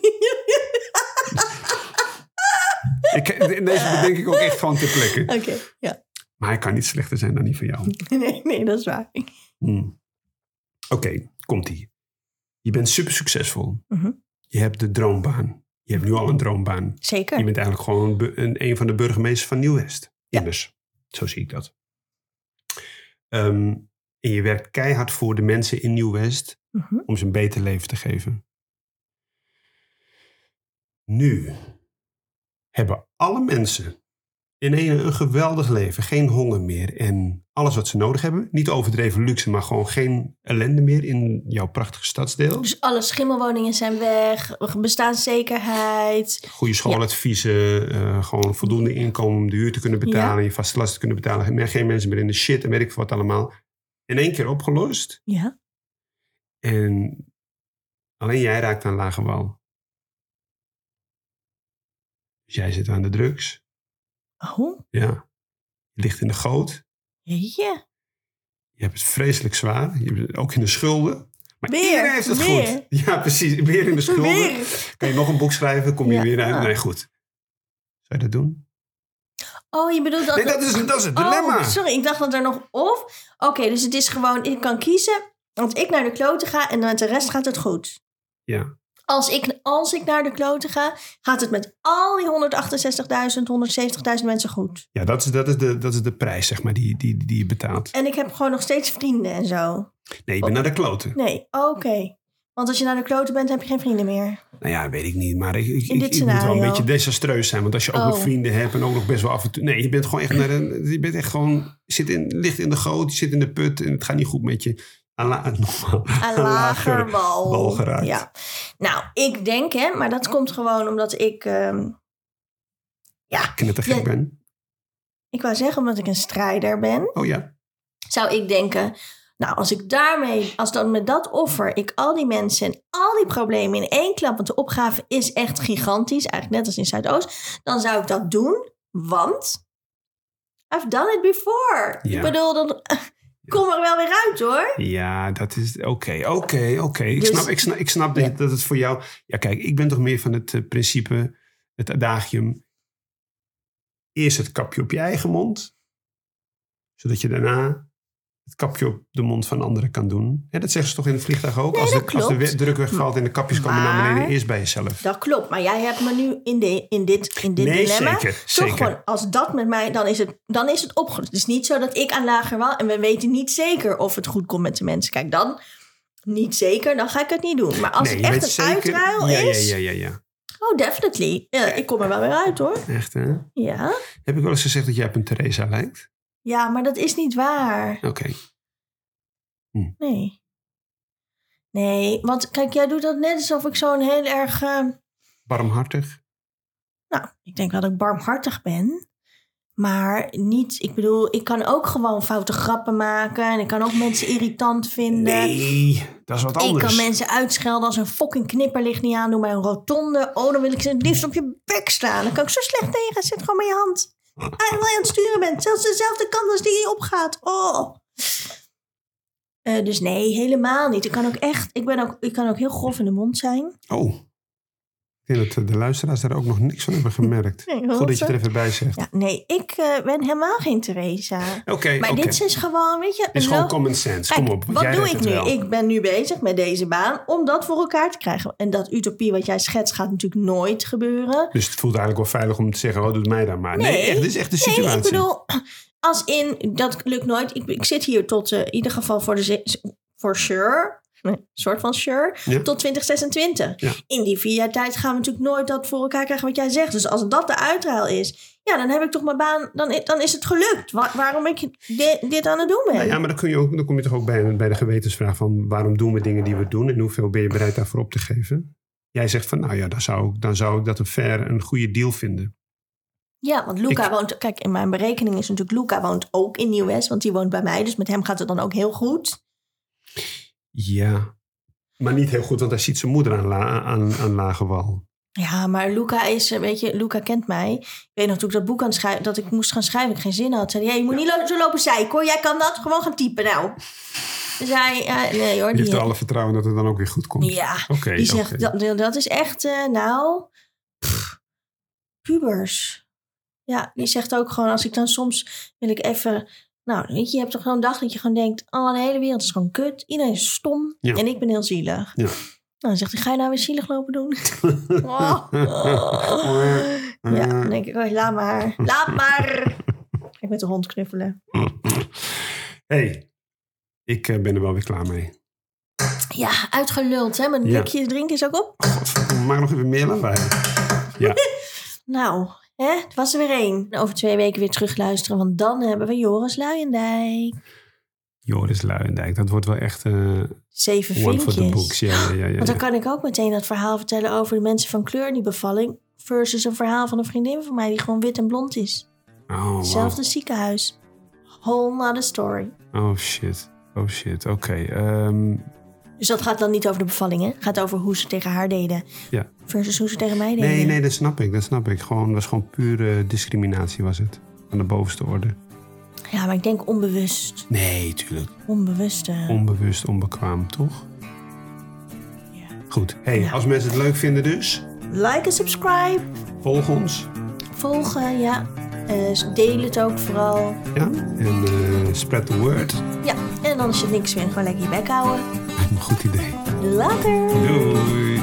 ik, deze bedenk ik ook echt gewoon ter plekke. Oké, ja. Maar hij kan niet slechter zijn dan die van jou. Nee, nee, dat is waar. Hmm. Oké, komt-ie. Je bent super succesvol. Mhm. Je hebt de droombaan. Je hebt nu al een droombaan. Zeker. Je bent eigenlijk gewoon een, een van de burgemeesters van Nieuw-West. Ja. Immers. Zo zie ik dat. Ehm, en je werkt keihard voor de mensen in Nieuw-West Mhm. om ze een beter leven te geven. Nu hebben alle mensen in een, een geweldig leven, geen honger meer en alles wat ze nodig hebben. Niet overdreven luxe, maar gewoon geen ellende meer in jouw prachtige stadsdeel. Dus alle schimmelwoningen zijn weg, bestaanszekerheid. Goede schooladviezen, eh, gewoon voldoende inkomen om de huur te kunnen betalen, je vaste lasten te kunnen betalen. Meer- Geen mensen meer in de shit en weet ik wat allemaal. In één keer opgelost. Ja. En alleen jij raakt aan lage wal. Dus jij zit aan de drugs. Oh, Ja. Je ligt in de goot. jeetje. Je hebt het vreselijk zwaar. Je bent ook in de schulden. Maar Weer, iedereen heeft het weer. goed. Ja, precies. Weer in de schulden. Weer. Kan je nog een boek schrijven? Kom je Ja. weer uit? Nee, goed. Zou je dat doen? Oh, je bedoelt dat... Nee, dat is, dat is het dilemma. Oh, sorry, ik dacht dat er nog of... Oké, dus het is gewoon, ik kan kiezen dat ik naar de kloten ga en met de rest gaat het goed. Ja. Als ik, als ik naar de kloten ga, gaat het met al die 168.000, 170.000 mensen goed. Ja, dat is, dat, is de, dat is de prijs, zeg maar, die, die, die je betaalt. En ik heb gewoon nog steeds vrienden en zo. Nee, je bent naar de kloten. Nee, oké. Want als je naar de kloten bent, heb je geen vrienden meer. Nou ja, weet ik niet. Maar ik, ik, ik, ik moet wel een beetje desastreus zijn. Want als je ook Oh. nog vrienden hebt en ook nog best wel af en toe... Nee, je bent gewoon echt naar de... Je bent echt gewoon... Zit in, ligt in de goot, je zit in de put en het gaat niet goed met je. Aan, la, nogmaals, Aan lager wal geraakt. Ja. Nou, ik denk hè, maar dat komt gewoon omdat ik... ehm, ja, knettergek Ja. ben. ik wou zeggen omdat ik een strijder ben. Oh ja. Zou ik denken... Nou, als ik daarmee, als dan met dat offer, ik al die mensen en al die problemen in één klap, want de opgave is echt gigantisch, eigenlijk net als in Zuidoost, dan zou ik dat doen, want I've done it before. Ja. Ik bedoel, dan kom er wel weer uit hoor. Ja, dat is... Oké, oké, oké. Ik Dus- snap, ik snap, ik snap dat, dat het voor jou... Ja, kijk, ik ben toch meer van het eh, principe, het adagium... Eerst het kapje op je eigen mond. Zodat je daarna het kapje op de mond van anderen kan doen. Ja, dat zeggen ze toch in het vliegtuig ook? Nee, als, de, als de druk wegvalt en de kapjes komen naar Maar- beneden, eerst bij jezelf. Dat klopt, maar jij hebt me nu in, de, in dit, in dit nee, dilemma. zeker. Toch zeker. gewoon, als dat met mij, dan is het, dan is het opgelost. Het is niet zo dat ik aan lager wal en we weten niet zeker of het goed komt met de mensen. Kijk, dan niet zeker, dan ga ik het niet doen. Maar als nee, het echt een zeker- uitruil ja, is, Ja, ja, ja, ja. oh, definitely. Ja, ik kom er wel weer uit hoor. Echt, hè? Ja. Heb ik wel eens gezegd dat jij op een Theresa lijkt? Ja, maar dat is niet waar. Oké. Nee. Nee, want kijk, jij doet dat net alsof ik zo'n heel erg... eh, Barmhartig? nou, ik denk wel dat ik barmhartig ben. Maar niet, ik bedoel, ik kan ook gewoon foute grappen maken. En ik kan ook mensen irritant vinden. Nee, dat is wat Ik anders. kan mensen uitschelden als een fucking knipperlicht niet aandoen bij een rotonde. Oh, dan wil ik ze het liefst op je bek slaan. Dan kan ik zo slecht tegen. Zet gewoon met je hand. Je aan het sturen bent. Zelfs dezelfde kant als die je opgaat. Oh. Eh, dus nee, helemaal niet. Ik kan ook echt, ik, ben ook, ik kan ook heel grof in de mond zijn. Oh, ik denk dat de luisteraars daar ook nog niks van hebben gemerkt. Nee, Goed dat je er even bij zegt. Ja, nee, ik eh, ben helemaal geen Theresa. Oké, Maar dit is gewoon, weet je... Het is gewoon common sense. Kijk, Kom op, wat doe ik nu? wel. Ik ben nu bezig met deze baan om dat voor elkaar te krijgen. En dat utopie wat jij schetst gaat natuurlijk nooit gebeuren. Dus het voelt eigenlijk wel veilig om te zeggen, oh, doet mij dan maar. Nee, Nee. echt, dit is echt de situatie. Nee, ik bedoel, als in, dat lukt nooit. Ik, ik zit hier tot eh, in ieder geval voor de voor sure, nee, soort van sure, Ja. tot 2026. Ja. In die vier jaar tijd gaan we natuurlijk nooit dat voor elkaar krijgen wat jij zegt. Dus als dat de uitruil is, ja, dan heb ik toch mijn baan, dan, dan is het gelukt. Wa- waarom ik di- dit aan het doen ben. Nou ja, maar dan, kun je ook, dan kom je toch ook bij, bij de gewetensvraag van waarom doen we dingen die we doen en hoeveel ben je bereid daarvoor op te geven? Jij zegt van, nou ja, dan zou, ik- dan zou ik dat een fair, een goede deal vinden. Ja, want Luca Ik- woont... Kijk, in mijn berekening is natuurlijk... Luca woont ook in Nieuw-West, want die woont bij mij. Dus met hem gaat het dan ook heel goed. Ja, maar niet heel goed, want hij ziet zijn moeder aan, la, aan, aan lage wal. Ja, maar Luca is... Weet je, Luca kent mij. Ik weet nog toen ik dat boek aan schrijven... Dat ik moest gaan schrijven, ik geen zin had. Zei hij, ja, je moet niet zo lopen zeiken hoor. Jij kan dat gewoon gaan typen nou. Dus hij... eh, nee hoor, Je heeft er alle vertrouwen dat het dan ook weer goed komt. Ja, Oké, die zegt... Dat, dat is echt, eh, nou... pff, pubers. Ja, die zegt ook gewoon... Als ik dan soms... Wil ik even... Nou, weet je, je hebt toch zo'n dag dat je gewoon denkt... Oh, de hele wereld is gewoon kut. Iedereen is stom. Ja. En ik ben heel zielig. Ja. Nou, dan zegt hij, ga je nou weer zielig lopen doen? Oh. Ja, dan denk ik, oh, laat maar. Laat maar. Ik met de hond knuffelen. hey, ik eh, ben er wel weer klaar mee. Ja, uitgeluld, hè? Mijn Ja. blikje drinken is ook op. Godverdomme, maak nog even meer lawaai. Ja, Nou, hè? het was er weer één. Over twee weken weer terugluisteren, want dan hebben we Joris Luijendijk. Joris Luijendijk, dat wordt wel echt eh Zeven vinkjes. Ja, ja, ja, ja, Want dan kan ik ook meteen dat verhaal vertellen over de mensen van kleur die bevalling. Versus een verhaal van een vriendin van mij die gewoon wit en blond is. Oh, wow. Hetzelfde ziekenhuis. Whole nother story. Oh shit. Oh shit. Oké. ehm, Dus dat gaat dan niet over de bevalling, hè? Het gaat over hoe ze tegen haar deden. Ja. Versus hoe ze tegen mij deden. nee, nee, dat snap ik. Dat snap ik. Gewoon, was gewoon pure discriminatie was het. Aan de bovenste orde. Ja, maar ik denk onbewust. Nee, tuurlijk. Onbewust. eh. Onbewust, onbekwaam, toch? Ja. Goed. Hey, Ja. als mensen het leuk vinden dus, Like en subscribe. volg ons. Volgen, ja. Eh, deel het ook vooral. Ja? En eh, spread the word. Ja, en dan als je niks vindt, gewoon lekker je bek houden. Een goed idee. Later! Doei.